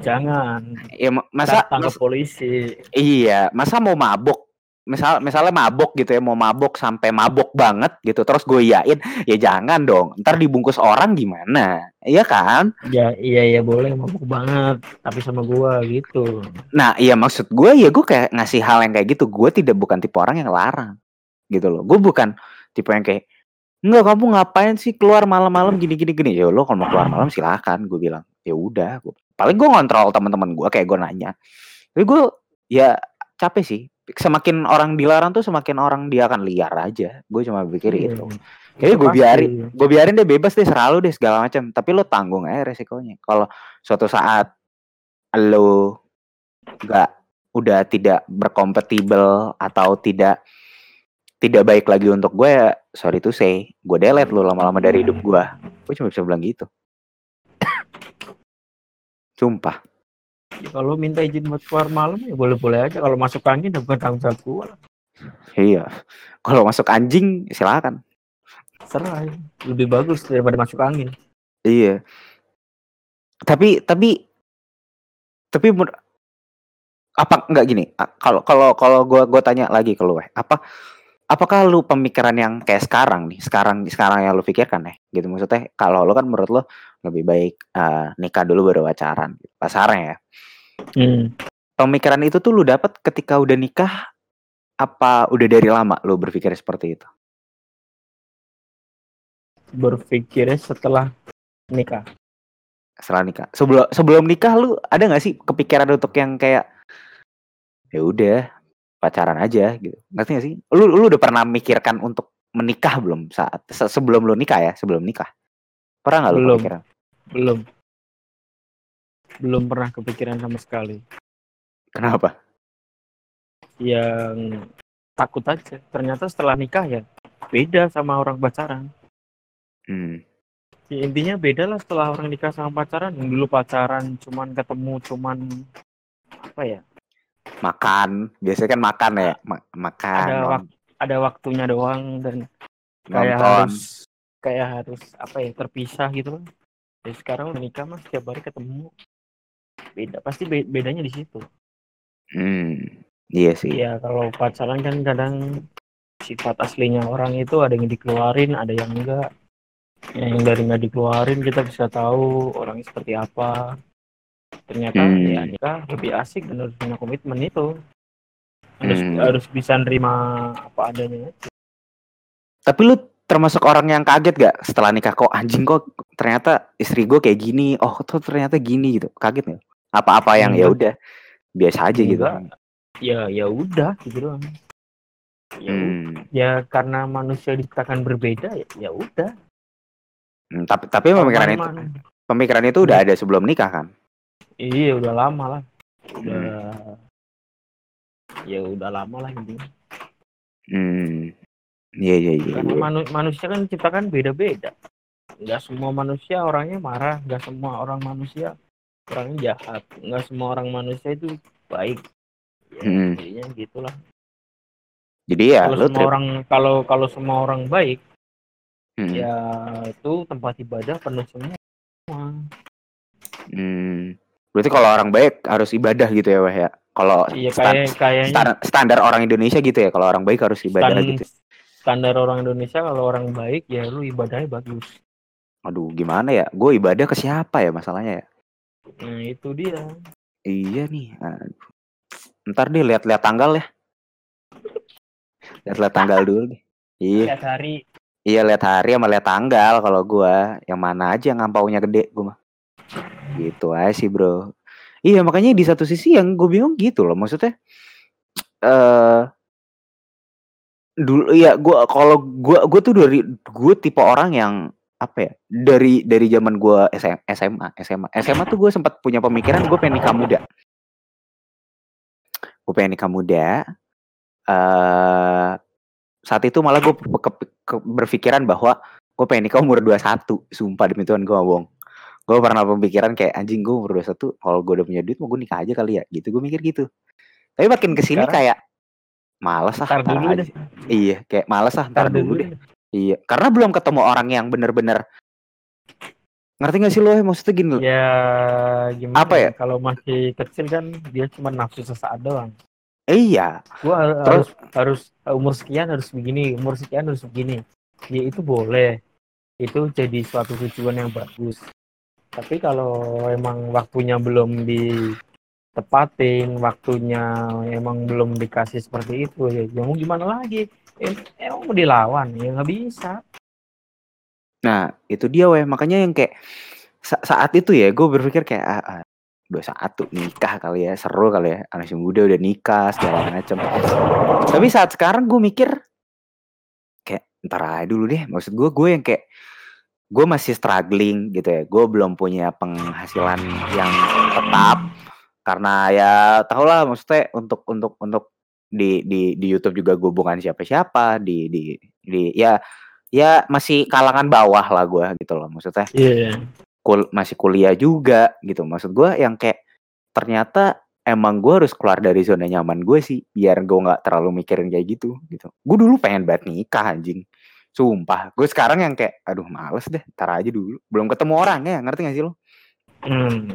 jangan ya masa tangkap polisi iya masa mau mabuk misal misalnya mabuk gitu ya mau mabuk sampai mabuk banget gitu terus gue yain ya jangan dong ntar dibungkus orang gimana iya kan ya iya iya boleh mabuk banget tapi sama gue gitu nah iya maksud gue ya gue kayak ngasih hal yang kayak gitu gue tidak bukan tipe orang yang larang gitu loh gue bukan tipe yang kayak Enggak, kamu ngapain sih keluar malam-malam gini gini gini? Ya lo kalau mau keluar malam silakan, gue bilang. Ya udah, paling gue ngontrol teman-teman gue kayak gue nanya. Tapi gue ya capek sih. Semakin orang dilarang tuh semakin orang dia akan liar aja. Gue cuma pikir hmm. itu. Jadi gue biarin, gue biarin deh bebas deh selalu deh segala macam. Tapi lo tanggung aja resikonya. Kalau suatu saat lo nggak udah tidak berkompatibel atau tidak tidak baik lagi untuk gue ya sorry to say gue delete lo lama-lama dari hidup gue gue cuma bisa bilang gitu [COUGHS] sumpah ya, kalau minta izin buat keluar malam ya boleh-boleh aja. Kalau masuk angin ya bukan tanggung jawab gue lah iya. Kalau masuk anjing silakan. Serah ya. lebih bagus daripada masuk angin. Iya. Tapi tapi tapi apa enggak gini. Kalau kalau kalau gue gue tanya lagi ke lu eh. Apa apakah lu pemikiran yang kayak sekarang nih? Sekarang sekarang yang lu pikirkan ya gitu maksudnya kalau lu kan menurut lu lebih baik uh, nikah dulu baru pacaran pasarnya ya hmm. pemikiran itu tuh lu dapat ketika udah nikah apa udah dari lama lu berpikir seperti itu berpikirnya setelah nikah setelah nikah sebelum sebelum nikah lu ada nggak sih kepikiran untuk yang kayak ya udah pacaran aja gitu. Ngerti gak sih? Lu lu udah pernah mikirkan untuk menikah belum saat se sebelum lu nikah ya, sebelum nikah? Pernah gak lu belum. kepikiran? Belum. Belum pernah kepikiran sama sekali. Kenapa? Yang takut aja. Ternyata setelah nikah ya beda sama orang pacaran. Hmm. Ya, intinya beda lah setelah orang nikah sama pacaran. Yang dulu pacaran cuman ketemu cuman apa ya? makan biasanya kan makan ya Ma makan ada, wak ada waktunya doang dan kayak Nonton. harus kayak harus apa ya terpisah gitu kan. Jadi sekarang udah nikah mas setiap hari ketemu. Beda pasti be bedanya di situ. Hmm iya sih. Ya kalau pacaran kan kadang sifat aslinya orang itu ada yang dikeluarin ada yang enggak. Yang dari nggak dikeluarin kita bisa tahu orangnya seperti apa. Ternyata hmm. ya nikah lebih asik dan harus punya komitmen itu. Harus hmm. harus bisa nerima apa adanya tapi lu termasuk orang yang kaget gak setelah nikah? Kok anjing kok ternyata istri gue kayak gini? Oh tuh ternyata gini gitu. Kaget nggak apa-apa yang ya udah biasa aja gitu. Ya ya udah gitu doang. Ya, hmm. ya karena manusia diciptakan berbeda ya ya udah. Hmm, tapi tapi pemikiran itu pemikiran itu udah ada sebelum nikah kan? Iya udah lama lah. Udah hmm. ya udah lama lah intinya. Hmm Iya iya iya. Karena iya. Manu manusia kan diciptakan beda-beda. Enggak semua manusia orangnya marah, enggak semua orang manusia orangnya jahat, enggak semua orang manusia itu baik. Ya, hmm. Jadinya gitulah. Jadi ya kalau semua trip. orang kalau kalau semua orang baik, hmm. ya itu tempat ibadah penuh semua. Hmm. Berarti kalau orang baik harus ibadah gitu ya, Wah ya. Kalau iya, kayak, kayaknya... standar, standar orang Indonesia gitu ya, kalau orang baik harus ibadah stand, gitu standar orang Indonesia kalau orang baik ya lu ibadahnya bagus. Aduh, gimana ya? Gue ibadah ke siapa ya masalahnya ya? Nah, itu dia. Iya nih. Aduh. Ntar deh lihat-lihat tanggal ya. Lihat-lihat tanggal dulu deh. Iya. Lihat hari. Iya, lihat hari sama lihat tanggal kalau gua yang mana aja yang ngampaunya gede gua mah. Gitu aja sih, Bro. Iya, makanya di satu sisi yang gue bingung gitu loh. Maksudnya eh uh, dulu ya gue kalau gue gue tuh dari gue tipe orang yang apa ya dari dari zaman gue SM, SMA SMA SMA tuh gue sempat punya pemikiran gue pengen nikah muda. Gue pengen nikah muda uh, saat itu malah gue berpikiran bahwa gue pengen nikah umur 21 sumpah demi Tuhan gue ngomong gue pernah pemikiran kayak anjing gue umur 21 kalau gue udah punya duit mau gue nikah aja kali ya gitu gue mikir gitu. Tapi makin ke sini Sekarang, kayak Males ah, ntar dulu aja. deh. Iya, kayak males ah, ntar, dulu, dulu deh. Iya, karena belum ketemu orang yang bener-bener ngerti gak sih lo maksudnya gini loh. Ya gimana? Apa ya? Kalau masih kecil kan dia cuma nafsu sesaat doang. Iya. Gua harus harus umur sekian harus begini, umur sekian harus begini. Ya itu boleh. Itu jadi suatu tujuan yang bagus. Tapi kalau emang waktunya belum di tepatin waktunya emang belum dikasih seperti itu. Ya, ya mau gimana lagi? Em emang mau dilawan? Ya nggak bisa. Nah itu dia weh. Makanya yang kayak sa saat itu ya gue berpikir kayak ah, ah, dua satu nikah kali ya. Seru kali ya. Anak muda udah nikah segala macam tapi saat sekarang gue mikir kayak ntar aja dulu deh. Maksud gue gue yang kayak gue masih struggling gitu ya. Gue belum punya penghasilan yang tetap karena ya tau lah maksudnya untuk untuk untuk di di di YouTube juga gue bukan siapa-siapa di di di ya ya masih kalangan bawah lah gue gitu loh. Maksudnya yeah. kul masih kuliah juga gitu. Maksud gue yang kayak ternyata emang gue harus keluar dari zona nyaman gue sih biar gue nggak terlalu mikirin kayak gitu gitu. Gue dulu pengen banget nikah anjing. Sumpah. Gue sekarang yang kayak aduh males deh tar aja dulu. Belum ketemu orangnya ngerti gak sih lo? Hmm.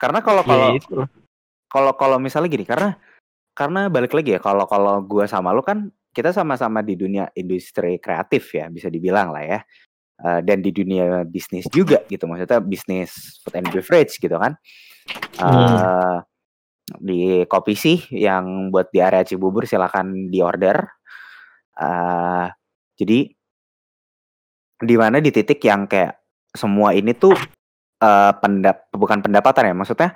karena kalau iya, kalau yeah, kalau kalau misalnya gini karena karena balik lagi ya kalau kalau gue sama lo kan kita sama-sama di dunia industri kreatif ya bisa dibilang lah ya. Uh, dan di dunia bisnis juga gitu maksudnya bisnis food and beverage gitu kan. Uh, di kopi sih yang buat di area Cibubur silakan di order uh, jadi di mana di titik yang kayak semua ini tuh uh, pendap bukan pendapatan ya maksudnya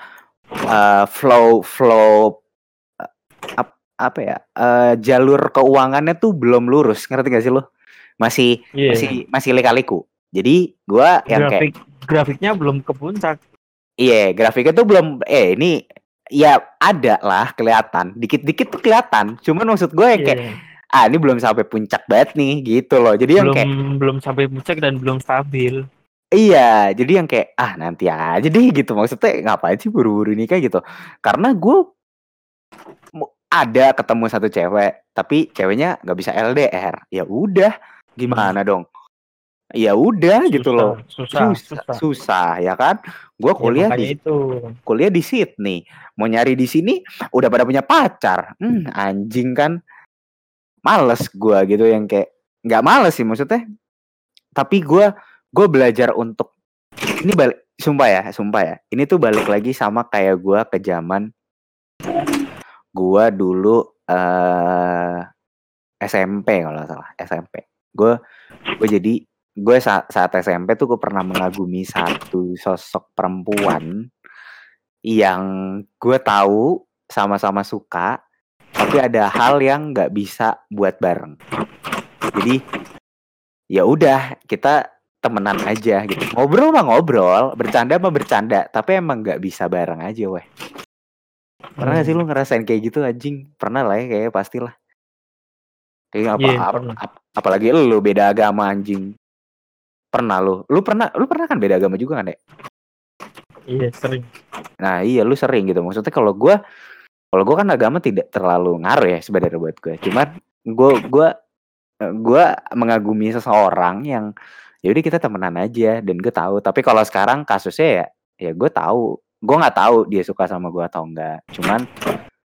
uh, flow flow uh, ap, apa ya uh, jalur keuangannya tuh belum lurus ngerti gak sih lo? Masih yeah. masih masih lika-liku. Jadi gua yang Grafik, kayak grafiknya belum ke puncak. Iya yeah, grafiknya tuh belum eh ini ya ada lah kelihatan. Dikit-dikit tuh kelihatan. Cuman maksud gue yang kayak yeah. ah ini belum sampai puncak banget nih gitu loh. Jadi belum, yang kayak belum sampai puncak dan belum stabil Iya, jadi yang kayak ah nanti aja deh gitu maksudnya ngapain sih buru-buru nikah gitu. Karena gue ada ketemu satu cewek, tapi ceweknya nggak bisa LDR. Ya udah, gimana hmm. dong? Ya udah gitu loh. Susah, susah, susah, susah ya kan? Gue ya, kuliah ya, di itu. kuliah di Sydney, mau nyari di sini udah pada punya pacar. Hmm, anjing kan. Males gue gitu yang kayak nggak males sih maksudnya. Tapi gue gue belajar untuk ini balik sumpah ya sumpah ya. Ini tuh balik lagi sama kayak gue ke zaman gue dulu uh, eh, SMP kalau salah SMP gue gue jadi gue saat, saat SMP tuh gue pernah mengagumi satu sosok perempuan yang gue tahu sama-sama suka tapi ada hal yang nggak bisa buat bareng. Jadi ya udah kita temenan aja gitu. Ngobrol mah ngobrol bercanda mah bercanda tapi emang nggak bisa bareng aja weh. Pernah gak sih lu ngerasain kayak gitu anjing? Pernah lah ya kayak pastilah. Kayak apa, Iya, ap- ap- apalagi lu beda agama anjing. Pernah lu. Lu pernah lu pernah kan beda agama juga kan ya Iya sering. nah iya lu sering gitu. Maksudnya kalau gua kalau gua kan agama tidak terlalu ngaruh ya sebenarnya buat gue cuman gua gua gua mengagumi seseorang yang ya udah kita temenan aja dan gue tahu. Tapi kalau sekarang kasusnya ya ya gue tahu. Gue nggak tahu dia suka sama gue atau enggak cuman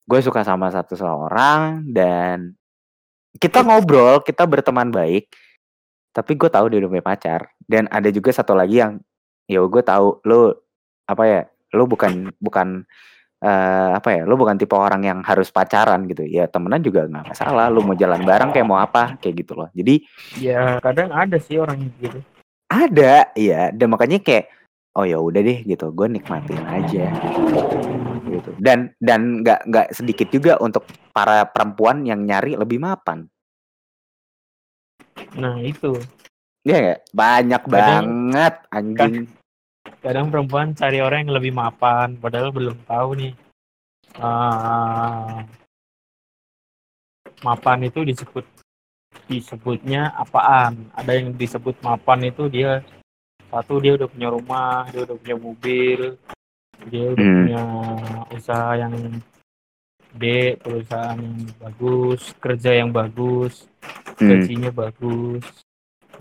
gue suka sama satu seorang dan kita ngobrol kita berteman baik tapi gue tahu dia udah punya pacar. Dan ada juga satu lagi yang ya gue tahu lo apa ya lo bukan bukan eh, apa ya lo bukan tipe orang yang harus pacaran gitu. Ya temenan juga nggak masalah. Lo mau jalan bareng kayak mau apa kayak gitu loh. Jadi Ya kadang ada sih orang yang gitu. ada ya dan makanya kayak oh ya udah deh gitu. Gue nikmatin aja gitu. Dan dan nggak nggak sedikit juga untuk para perempuan yang nyari lebih mapan. Nah itu. ya nggak? Banyak Kadang- banget anjing Kadang perempuan cari orang yang lebih mapan, padahal belum tahu nih. ah, mapan itu disebut disebutnya apaan? Ada yang disebut mapan itu dia satu dia udah punya rumah, dia udah punya mobil, dia udah Hmm. punya usaha yang gede, perusahaan yang bagus, kerja yang bagus, Hmm, gajinya bagus.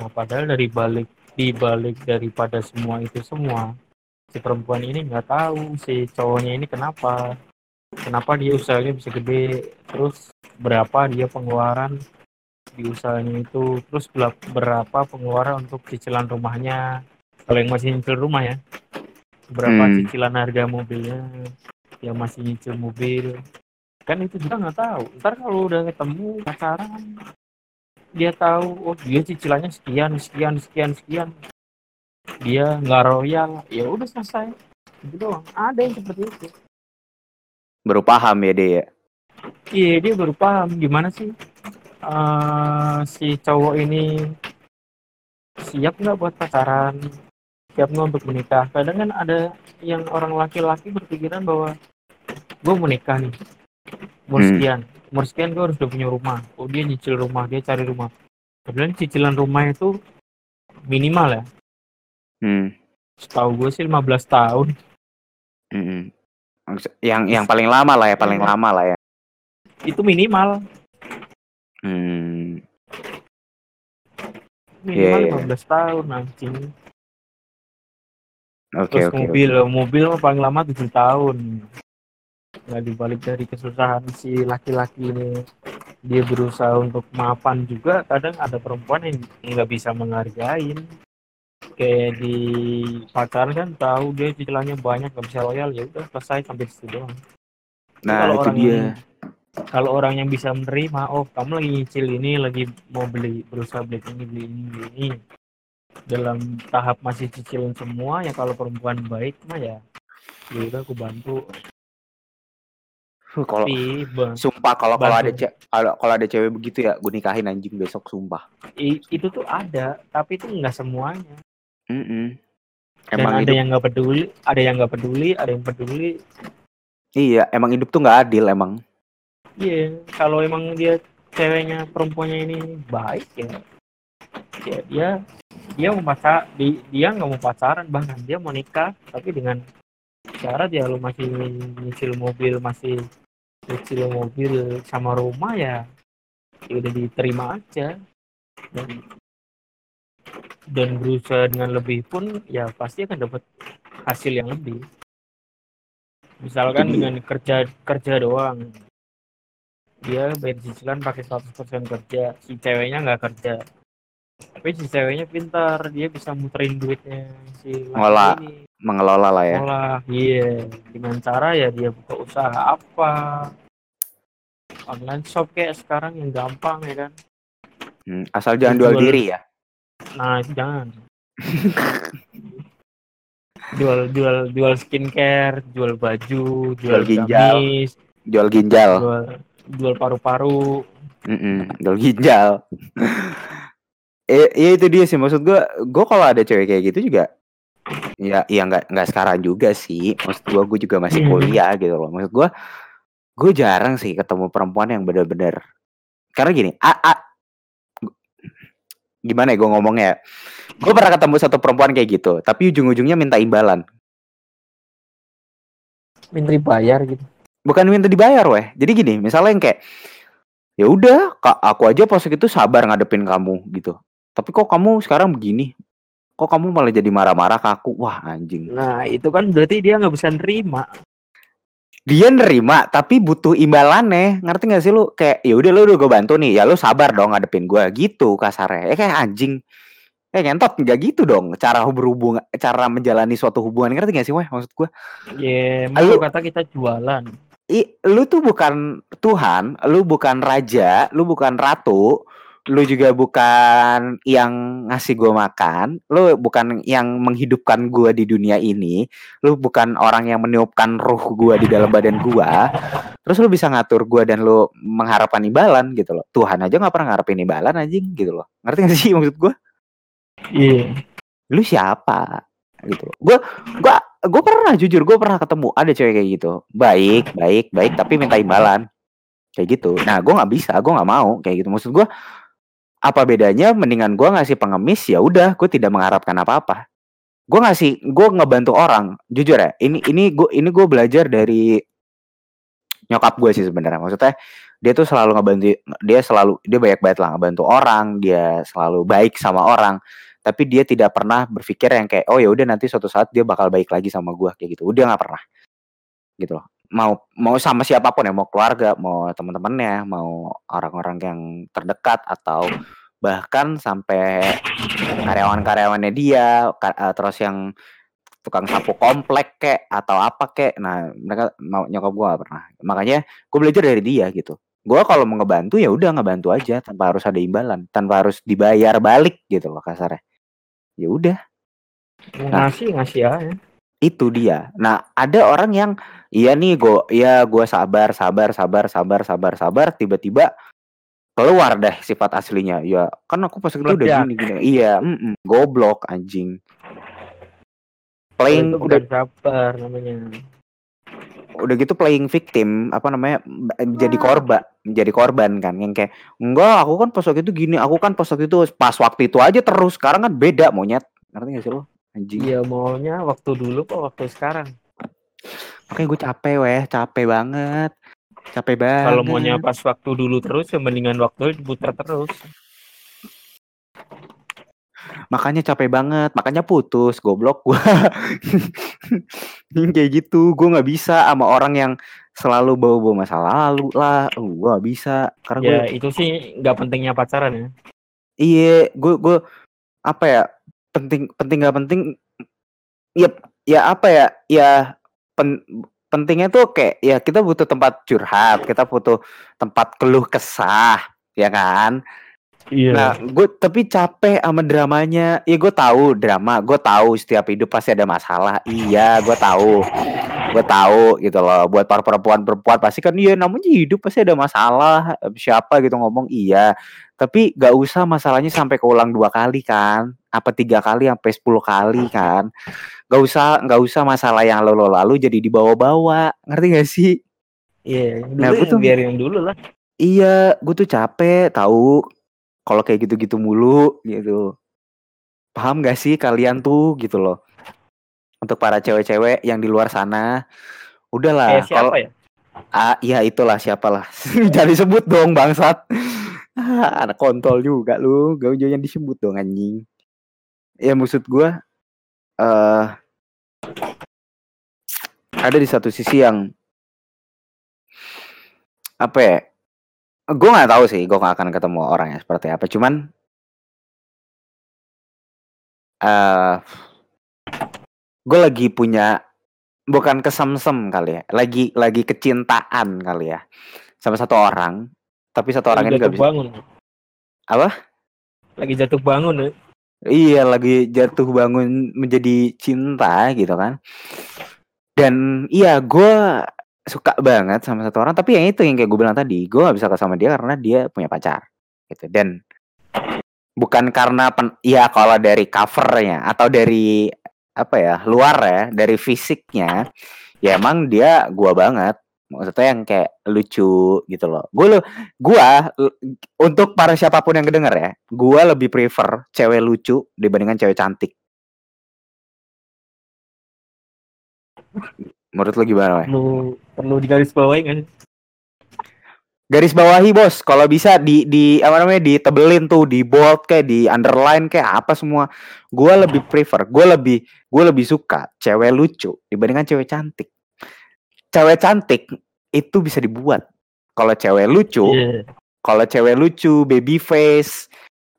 Nah, padahal dari balik di balik daripada semua itu semua, si perempuan ini nggak tahu si cowoknya ini kenapa, kenapa dia usahanya bisa gede, terus berapa dia pengeluaran di usahanya itu, terus berapa pengeluaran untuk cicilan rumahnya, kalau yang masih nyicil rumah ya, berapa Hmm. cicilan harga mobilnya, yang masih nyicil mobil, kan itu juga nggak tahu. Ntar kalau udah ketemu pacaran dia tahu oh dia cicilannya sekian sekian sekian sekian. Dia nggak royal. Ya udah selesai. Itu doang. Ada yang seperti itu. Baru paham ya dia ya? Iya dia baru paham. Gimana sih eh, si cowok ini siap nggak buat pacaran? Siap nggak untuk menikah? Kadang kan ada yang orang laki-laki berpikiran bahwa gue mau nikah nih umur Hmm. sekian. Umur sekian gue harus udah punya rumah. Oh dia nyicil rumah dia cari rumah. Padahal cicilan rumah itu minimal ya. Hmm. setahu gue sih 15 tahun. Maksud- yang yang paling lama lah ya paling lama lah ya. Itu minimal. Hmm. minimal Iya, iya. 15 tahun anjing. Oke terus oke mobil mobil mah paling lama 7 tahun nggak dibalik dari kesusahan si laki-laki ini. Dia berusaha untuk mapan juga kadang ada perempuan yang nggak bisa menghargain. Kayak di pacaran kan tahu dia cicilannya banyak nggak bisa loyal ya udah selesai sampai situ doang. Nah kalau itu orang dia. yang- kalau orang yang bisa menerima oh kamu lagi nyicil ini lagi mau beli berusaha beli ini beli ini beli ini. Dalam tahap masih cicilan semua ya kalau perempuan baik mah ya ya udah aku bantu kalau sumpah kalau kalau ada kalau kalau ada cewek begitu ya gue nikahin anjing besok sumpah. I- itu tuh ada tapi itu nggak semuanya. Mm-mm. dan emang ada hidup yang nggak peduli ada yang nggak peduli ada yang peduli. Iya emang hidup tuh nggak adil emang. Iya kalau emang dia ceweknya perempuannya ini baik ya ya dia dia mau pacar di, dia nggak mau pacaran bahkan dia mau nikah tapi dengan syarat ya lu masih nyicil mobil masih nyicil mobil sama rumah ya ya udah diterima aja. Dan dan berusaha dengan lebih pun ya pasti akan dapat hasil yang lebih. Misalkan dengan kerja kerja doang. Dia bayar cicilan pakai 100% kerja si ceweknya nggak kerja tapi si ceweknya pintar dia bisa muterin duitnya si ini. mengelola lah ya. Olah iya. Dengan cara ya dia buka usaha apa? Online shop kayak sekarang yang gampang ya kan? Hmm, asal jangan jual. Jual. diri ya? Nah itu jangan. Jual jual jual skincare jual baju jual, Jual ginjal. gamis, jual ginjal. jual jual paru-paru. Jual ginjal [LAUGHS] eh ya itu dia sih. Maksud gua gua kalau ada cewek kayak gitu juga ya ya nggak nggak sekarang juga sih. Maksud gua gua juga masih Hmm. kuliah gitu loh. Maksud gua gue jarang sih ketemu perempuan yang bener-bener karena gini a, a- gimana ya gue ngomongnya? Ya gue pernah ketemu satu perempuan kayak gitu tapi ujung-ujungnya minta imbalan. Minta bayar gitu. Bukan minta dibayar weh. Jadi gini misalnya yang kayak ya udah kak aku aja pas itu sabar ngadepin kamu gitu tapi kok kamu sekarang begini? Kok kamu malah jadi marah-marah ke aku? Wah anjing. Nah itu kan berarti dia nggak bisa nerima. Dia nerima tapi butuh imbalannya. Ngerti gak sih lu? Kayak ya udah lu udah gue bantu nih. Ya lu sabar dong ngadepin gue gitu kasarnya. Ya kayak anjing. Kayak ngentot. Nggak gitu dong cara berhubungan cara menjalani suatu hubungan. Ngerti gak sih weh maksud gue ya Lu- mau kata kita jualan. I, lu tuh bukan Tuhan, lu bukan raja, lu bukan ratu, lu juga bukan yang ngasih gua makan, lu bukan yang menghidupkan gua di dunia ini, lu bukan orang yang meniupkan ruh gua di dalam badan gua. Terus lu bisa ngatur gua dan lu mengharapkan imbalan gitu loh. Tuhan aja nggak pernah ngarepin imbalan anjing gitu loh. Ngerti gak sih [LAUGHS] maksud gua? iya Lu siapa? gitu loh. Gua gua gua pernah jujur gua pernah ketemu ada cewek kayak gitu. Baik, baik, baik tapi minta imbalan. Kayak gitu. Nah, gua nggak bisa, gua nggak mau kayak gitu. Maksud gua apa bedanya mendingan gua ngasih pengemis ya udah gua tidak mengharapkan apa-apa. Gua ngasih gua ngebantu orang. Jujur ya, ini ini gua ini gua belajar dari nyokap gue sih sebenarnya. Maksudnya dia tuh selalu ngebantu dia selalu dia banyak banget lah ngebantu orang, dia selalu baik sama orang tapi dia tidak pernah berpikir yang kayak oh ya udah nanti suatu saat dia bakal baik lagi sama gua kayak gitu udah nggak pernah gitu loh mau mau sama siapa pun ya mau keluarga mau teman-temannya mau orang-orang yang terdekat atau bahkan sampai karyawan-karyawannya dia eh, terus yang tukang sapu komplek kek atau apa kek. Nah mereka mau nyokap gua nggak pernah. Makanya gue belajar dari dia gitu. Gua kalau mau ngebantu ya udah ngebantu aja tanpa harus ada imbalan tanpa harus dibayar balik gitu loh kasarnya. Ya udah. Nah. ngasih ngasih aja. Itu dia. Nah ada orang yang iya nih gue iya gua sabar sabar sabar sabar sabar sabar tiba-tiba keluar deh sifat aslinya. Ya kan aku pas itu udah gini gini. Iya mm-mm, goblok anjing. Playing udah sabar namanya. Udah gitu playing victim apa namanya jadi korban menjadi korban kan. Yang kayak enggak aku kan pas waktu itu gini aku kan pas waktu itu pas waktu itu aja terus sekarang kan beda monyet. Ngerti gak sih lo? Anjing. Iya maunya waktu dulu kok waktu sekarang makanya gue capek weh. Capek banget. Capek banget kalau maunya pas waktu dulu terus ya mendingan waktu diputar terus. Makanya capek banget. Makanya putus goblok gua. [LAUGHS] Kayak gitu. Gue nggak bisa sama orang yang selalu bawa-bawa masa lalu lah. Gue nggak bisa. Karena gue ya itu sih nggak pentingnya pacaran ya. Iya, gue gue apa ya penting penting nggak penting ya ya apa ya ya pen, pentingnya tuh kayak ya kita butuh tempat curhat, kita butuh tempat keluh kesah, ya kan? iya Nah, gue tapi capek sama dramanya. Ya gue tahu drama, gue tahu setiap hidup pasti ada masalah. Iya, gue tahu, gue tahu gitu loh. Buat para perempuan-perempuan pasti kan iya namanya hidup pasti ada masalah. Siapa gitu ngomong iya. Tapi gak usah masalahnya sampai keulang dua kali kan? Apa tiga kali sampai sepuluh kali kan? Gak usah, gak usah masalah yang lalu lalu jadi dibawa-bawa. Ngerti gak sih? iya dulu Nah, gua tuh- biarin dulu lah Iya, gue tuh capek tahu kalau kayak gitu-gitu mulu gitu. Paham gak sih kalian tuh gitu loh. Untuk para cewek-cewek yang di luar sana, udahlah kayak siapa ya ah ya itulah siapalah. [LAUGHS] Jangan disebut dong bangsat. [LAUGHS] Anak kontol juga lu, gak jangan disebut dong anjing. Ya maksud gua eh ada di satu sisi yang apa ya gue nggak tahu sih gue nggak akan ketemu orang yang seperti apa. Cuman eh gue lagi punya bukan kesemsem kali ya lagi lagi kecintaan kali ya sama satu orang tapi satu orang lagi ini gak bisa bangun. Apa? lagi jatuh bangun ya iya lagi jatuh bangun menjadi cinta gitu kan. Dan iya gue suka banget sama satu orang tapi yang itu yang kayak gue bilang tadi gue gak bisa sama dia karena dia punya pacar gitu. Dan bukan karena pen, ya kalau dari covernya atau dari apa ya luar ya dari fisiknya ya emang dia gua banget maksudnya yang kayak lucu gitu loh. Gue lo gua untuk para siapa pun yang kedenger ya gua lebih prefer cewek lucu dibandingkan cewek cantik. Menurut lo gimana perlu perlu digaris bawahi kan garis bawahi bos. Kalau bisa di di apa namanya ditebelin tuh di bold kayak di underline kayak apa semua. Gue lebih prefer gue lebih gue lebih suka cewek lucu dibandingkan cewek cantik cewek cantik itu bisa dibuat. Kalau cewek lucu yeah. kalau cewek lucu baby face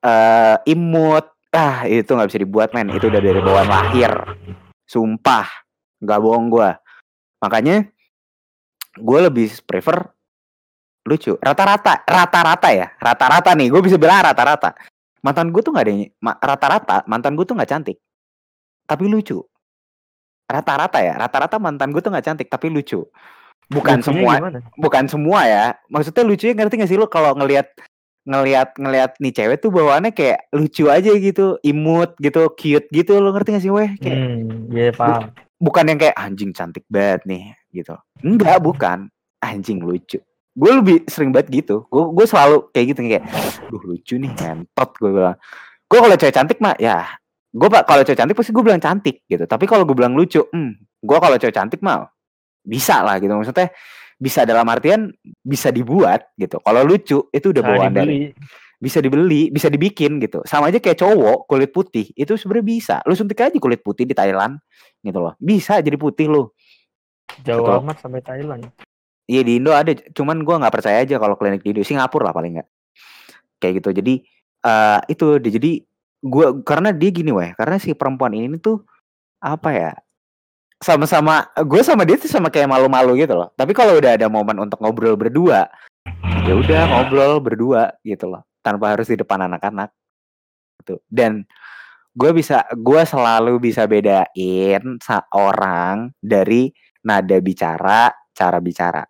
uh, imut ah itu nggak bisa dibuat men. Itu udah dari bawaan lahir. Sumpah. Nggak bohong gue makanya gue lebih prefer lucu. Rata-rata rata-rata ya. Rata-rata nih. Gue bisa bilang rata-rata. Mantan gue tuh nggak ada rata-rata mantan gue tuh nggak cantik. Tapi lucu rata-rata ya rata-rata mantan gue tuh nggak cantik tapi lucu. Bukan Lucunya semua gimana? bukan semua ya. Maksudnya lucunya ngerti gak sih lo kalau ngelihat ngelihat ngelihat nih cewek tuh bawaannya kayak lucu aja gitu imut gitu cute gitu lo ngerti gak sih weh? Kayak hmm, yeah, paham. Bu, bukan yang kayak anjing cantik banget nih gitu. Enggak bukan. Anjing lucu. Gue lebih sering banget gitu. Gue gue selalu kayak gitu kayak duh lucu nih ngentot gue bilang. Gue kalau cewek cantik mah ya gue pak kalau cewek cantik pasti gue bilang cantik gitu. Tapi kalau gue bilang lucu hmm gue kalau cewek cantik mah bisa lah gitu. Maksudnya bisa dalam artian bisa dibuat gitu. Kalau lucu itu udah bawaan dari bisa dibeli bisa dibikin gitu. Sama aja kayak cowok kulit putih itu sebenarnya bisa. Lu suntik aja kulit putih di Thailand gitu loh. Bisa jadi putih lo jauh gitu. amat sampai Thailand. Iya di Indo ada, cuman gue nggak percaya aja kalau klinik di Indo, Singapura lah paling nggak. Kayak gitu. Jadi uh, itu jadi gue karena dia gini weh, karena si perempuan ini tuh apa ya? Sama-sama gue sama dia tuh sama kayak malu-malu gitu loh. Tapi kalau udah ada momen untuk ngobrol berdua, ya udah ngobrol berdua gitu loh, tanpa harus di depan anak-anak. Gitu. Dan gue bisa gue selalu bisa bedain seorang dari nada bicara, cara bicara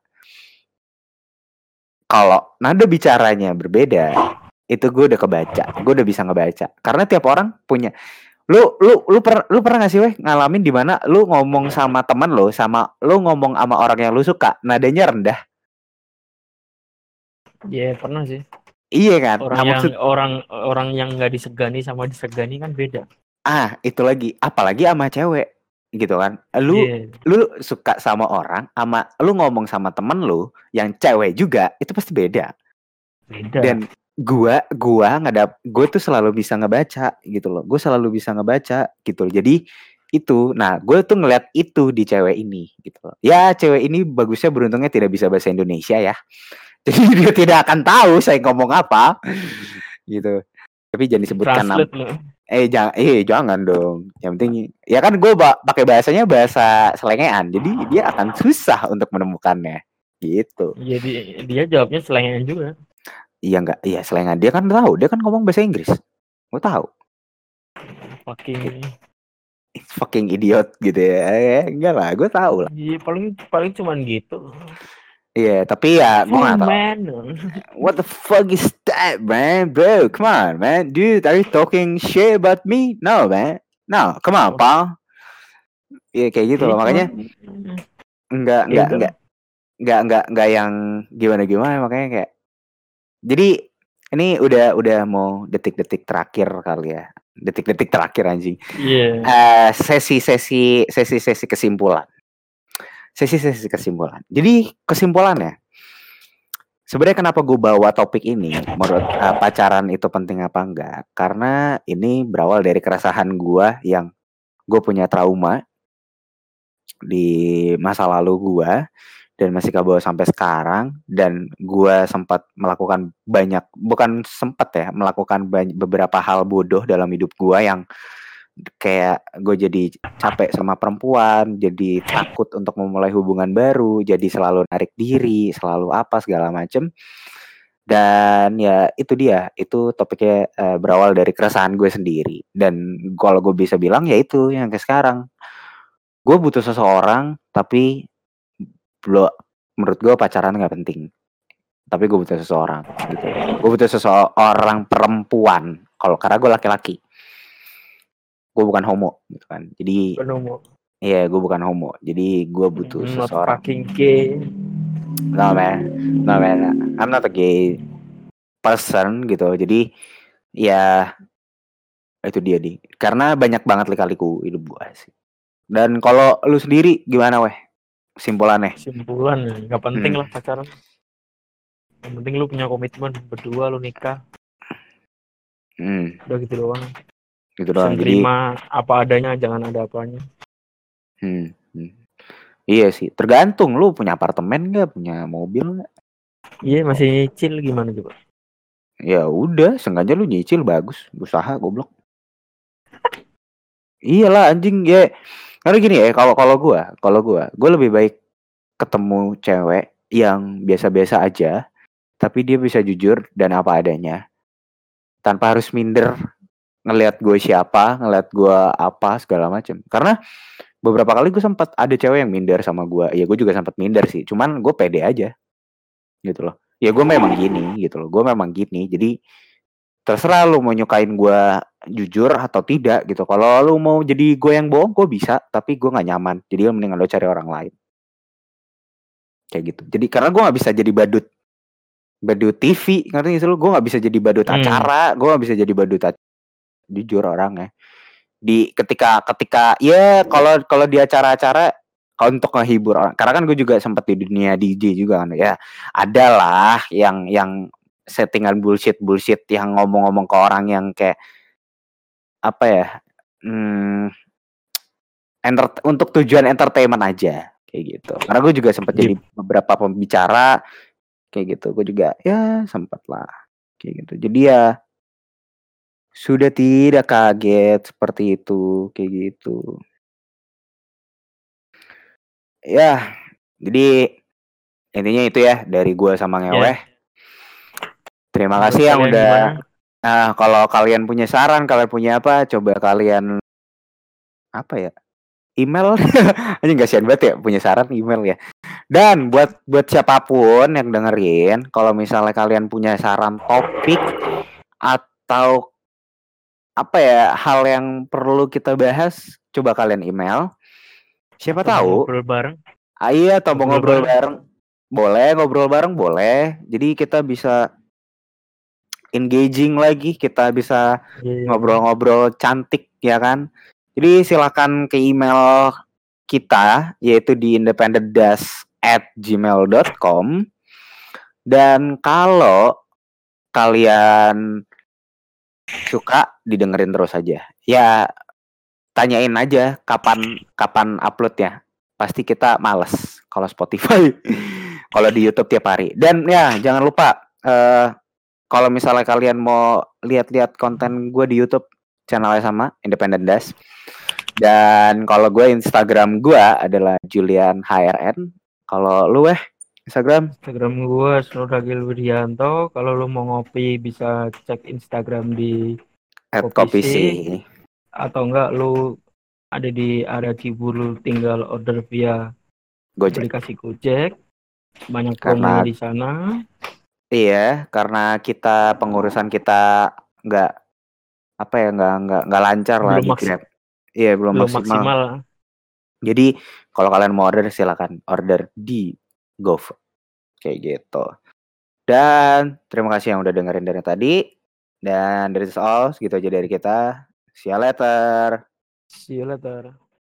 kalau nada bicaranya berbeda itu gue udah kebaca gue udah bisa ngebaca karena tiap orang punya lu lu lu per, lu pernah gak sih weh ngalamin di mana lu ngomong sama teman lo sama lu ngomong sama orang yang lu suka nadanya rendah Iya yeah, pernah sih iya kan orang nah, yang maksud... orang orang yang nggak disegani sama disegani kan beda ah itu lagi apalagi sama cewek gitu kan. Lu yeah. lu suka sama orang sama lu ngomong sama temen lu yang cewek juga itu pasti beda. Beda. Dan gua gua ngadap gue tuh selalu bisa ngebaca gitu loh. Gue selalu bisa ngebaca gitu loh. Jadi itu nah gue tuh ngeliat itu di cewek ini gitu loh. Ya cewek ini bagusnya beruntungnya tidak bisa bahasa Indonesia ya. [LAUGHS] Jadi dia tidak akan tahu saya ngomong apa gitu. Tapi jangan disebutkan nama. Eh jangan eh jangan dong. Yang penting ya kan gue ba pakai bahasanya bahasa selengean. Jadi dia akan susah untuk menemukannya. Gitu. Iya dia, dia jawabnya selengean juga. Iya enggak, iya selengean. Dia kan tahu, dia kan ngomong bahasa Inggris. Gue tahu. Fucking It's [LAUGHS] fucking idiot gitu ya. Eh, enggak lah, gue tahu lah. Iya, paling paling cuman gitu. Iya, yeah, tapi ya gue gak tau. What the fuck is that, man, bro? Come on, man, dude, are you talking shit about me? No, man, no, come on, pal. Iya yeah, kayak gitu loh, makanya [LAUGHS] enggak enggak enggak enggak enggak enggak yang gimana gimana makanya kayak jadi ini udah udah mau detik-detik terakhir kali ya detik-detik terakhir anjing yeah. Iya. uh, sesi sesi sesi sesi kesimpulan sesi-sesi kesimpulan. Jadi kesimpulannya, sebenarnya kenapa gue bawa topik ini, menurut uh, pacaran itu penting apa enggak? Karena ini berawal dari keresahan gue yang gue punya trauma di masa lalu gue dan masih kebawa sampai sekarang dan gue sempat melakukan banyak bukan sempat ya melakukan banyak, beberapa hal bodoh dalam hidup gue yang kayak gue jadi capek sama perempuan, jadi takut untuk memulai hubungan baru, jadi selalu narik diri, selalu apa segala macem. Dan ya itu dia, itu topiknya uh, berawal dari keresahan gue sendiri. Dan kalau gue bisa bilang ya itu yang kayak sekarang. Gue butuh seseorang tapi belum menurut gue pacaran nggak penting. Tapi gue butuh seseorang gitu. Gue butuh seseorang perempuan kalau karena gue laki-laki. Gue bukan homo gitu kan. Jadi Bukan homo. Iya, gue bukan homo. Jadi gue butuh Not seseorang. fucking gay. No man, no man. I'm not a gay person gitu. Jadi ya itu dia di. Karena banyak banget lika-liku hidup gue sih. Dan kalau lu sendiri gimana weh? Simpulannya? Simpulan ya, nggak penting Hmm. lah pacaran. Yang penting lu punya komitmen berdua lu nikah. Hmm, Udah gitu doang. gitu Bisa doang. Jadi terima apa adanya, jangan ada apanya. hmm, hmm. Iya sih, tergantung lu punya apartemen nggak, punya mobil nggak? Iya masih nyicil gimana coba? Ya udah, sengaja lu nyicil bagus, usaha goblok. Iyalah anjing ya. Karena gini ya, kalau kalau gua, kalau gua, gua lebih baik ketemu cewek yang biasa-biasa aja, tapi dia bisa jujur dan apa adanya. Tanpa harus minder ngelihat gue siapa, ngelihat gua apa segala macam. Karena beberapa kali gue sempat ada cewek yang minder sama gua. Ya gue juga sempat minder sih, cuman gue pede aja. Gitu loh. Ya gue memang gini gitu loh. Gue memang gini. Jadi terserah lu mau nyukain gua jujur atau tidak gitu. Kalau lu mau jadi gue yang bohong, gue bisa, tapi gue nggak nyaman. Jadi mendingan lo cari orang lain. Kayak gitu. Jadi karena gue nggak bisa jadi badut badut TV, ngerti sih lu? Gue nggak bisa jadi badut Hmm. acara, gue nggak bisa jadi badut acara. Jujur orangnya. Di ketika ketika ya kalau kalau di acara-acara kalau untuk ngehibur orang, karena kan gue juga sempat di dunia DJ juga kan ya. Adalah yang yang settingan bullshit bullshit yang ngomong-ngomong ke orang yang kayak apa ya hmm, enter, untuk tujuan entertainment aja kayak gitu. Karena gue juga sempat jadi beberapa pembicara kayak gitu. Gue juga ya sempat lah kayak gitu. Jadi ya sudah tidak kaget seperti itu kayak gitu. Ya jadi intinya itu ya dari gue sama ngeweh terima Menurut kasih yang udah gimana? Nah, kalau kalian punya saran, kalian punya apa, coba kalian apa ya? Email. [LAUGHS] Ini nggak sian banget ya punya saran email ya. Dan buat buat siapa pun yang dengerin, kalau misalnya kalian punya saran topik atau apa ya hal yang perlu kita bahas, coba kalian email. Siapa tahu Ngobrol bareng. Ah, iya, atau mau Ngobrol ngobrol bareng. Boleh, ngobrol bareng boleh. Jadi kita bisa engaging lagi, kita bisa Iya. ngobrol-ngobrol cantik ya kan. Jadi silakan ke email kita yaitu di independendas at gmail.com dan kalau kalian suka didengerin terus aja ya tanyain aja kapan kapan upload ya pasti kita males kalau Spotify [LAUGHS] kalau di YouTube tiap hari dan ya jangan lupa eh kalau misalnya kalian mau lihat-lihat konten gue di YouTube channelnya sama Independent Das dan kalau gue Instagram gue adalah Julian HRN kalau lu eh Instagram Instagram gua Snodagil Widianto. Kalau lu mau ngopi bisa cek Instagram di Kopi sih atau enggak lu ada di area Cibulu tinggal order via Gojek aplikasi Gojek. Banyak Karena- di sana. Iya karena kita pengurusan kita nggak apa ya nggak nggak nggak lancar lah Belum di maks- Grab iya belum, Belum maksimal. maksimal. Jadi kalau kalian mau order silakan order di GoFood kayak gitu. Dan terima kasih yang udah dengerin dari tadi. Dan dari all segitu aja dari kita. See you later. See you later.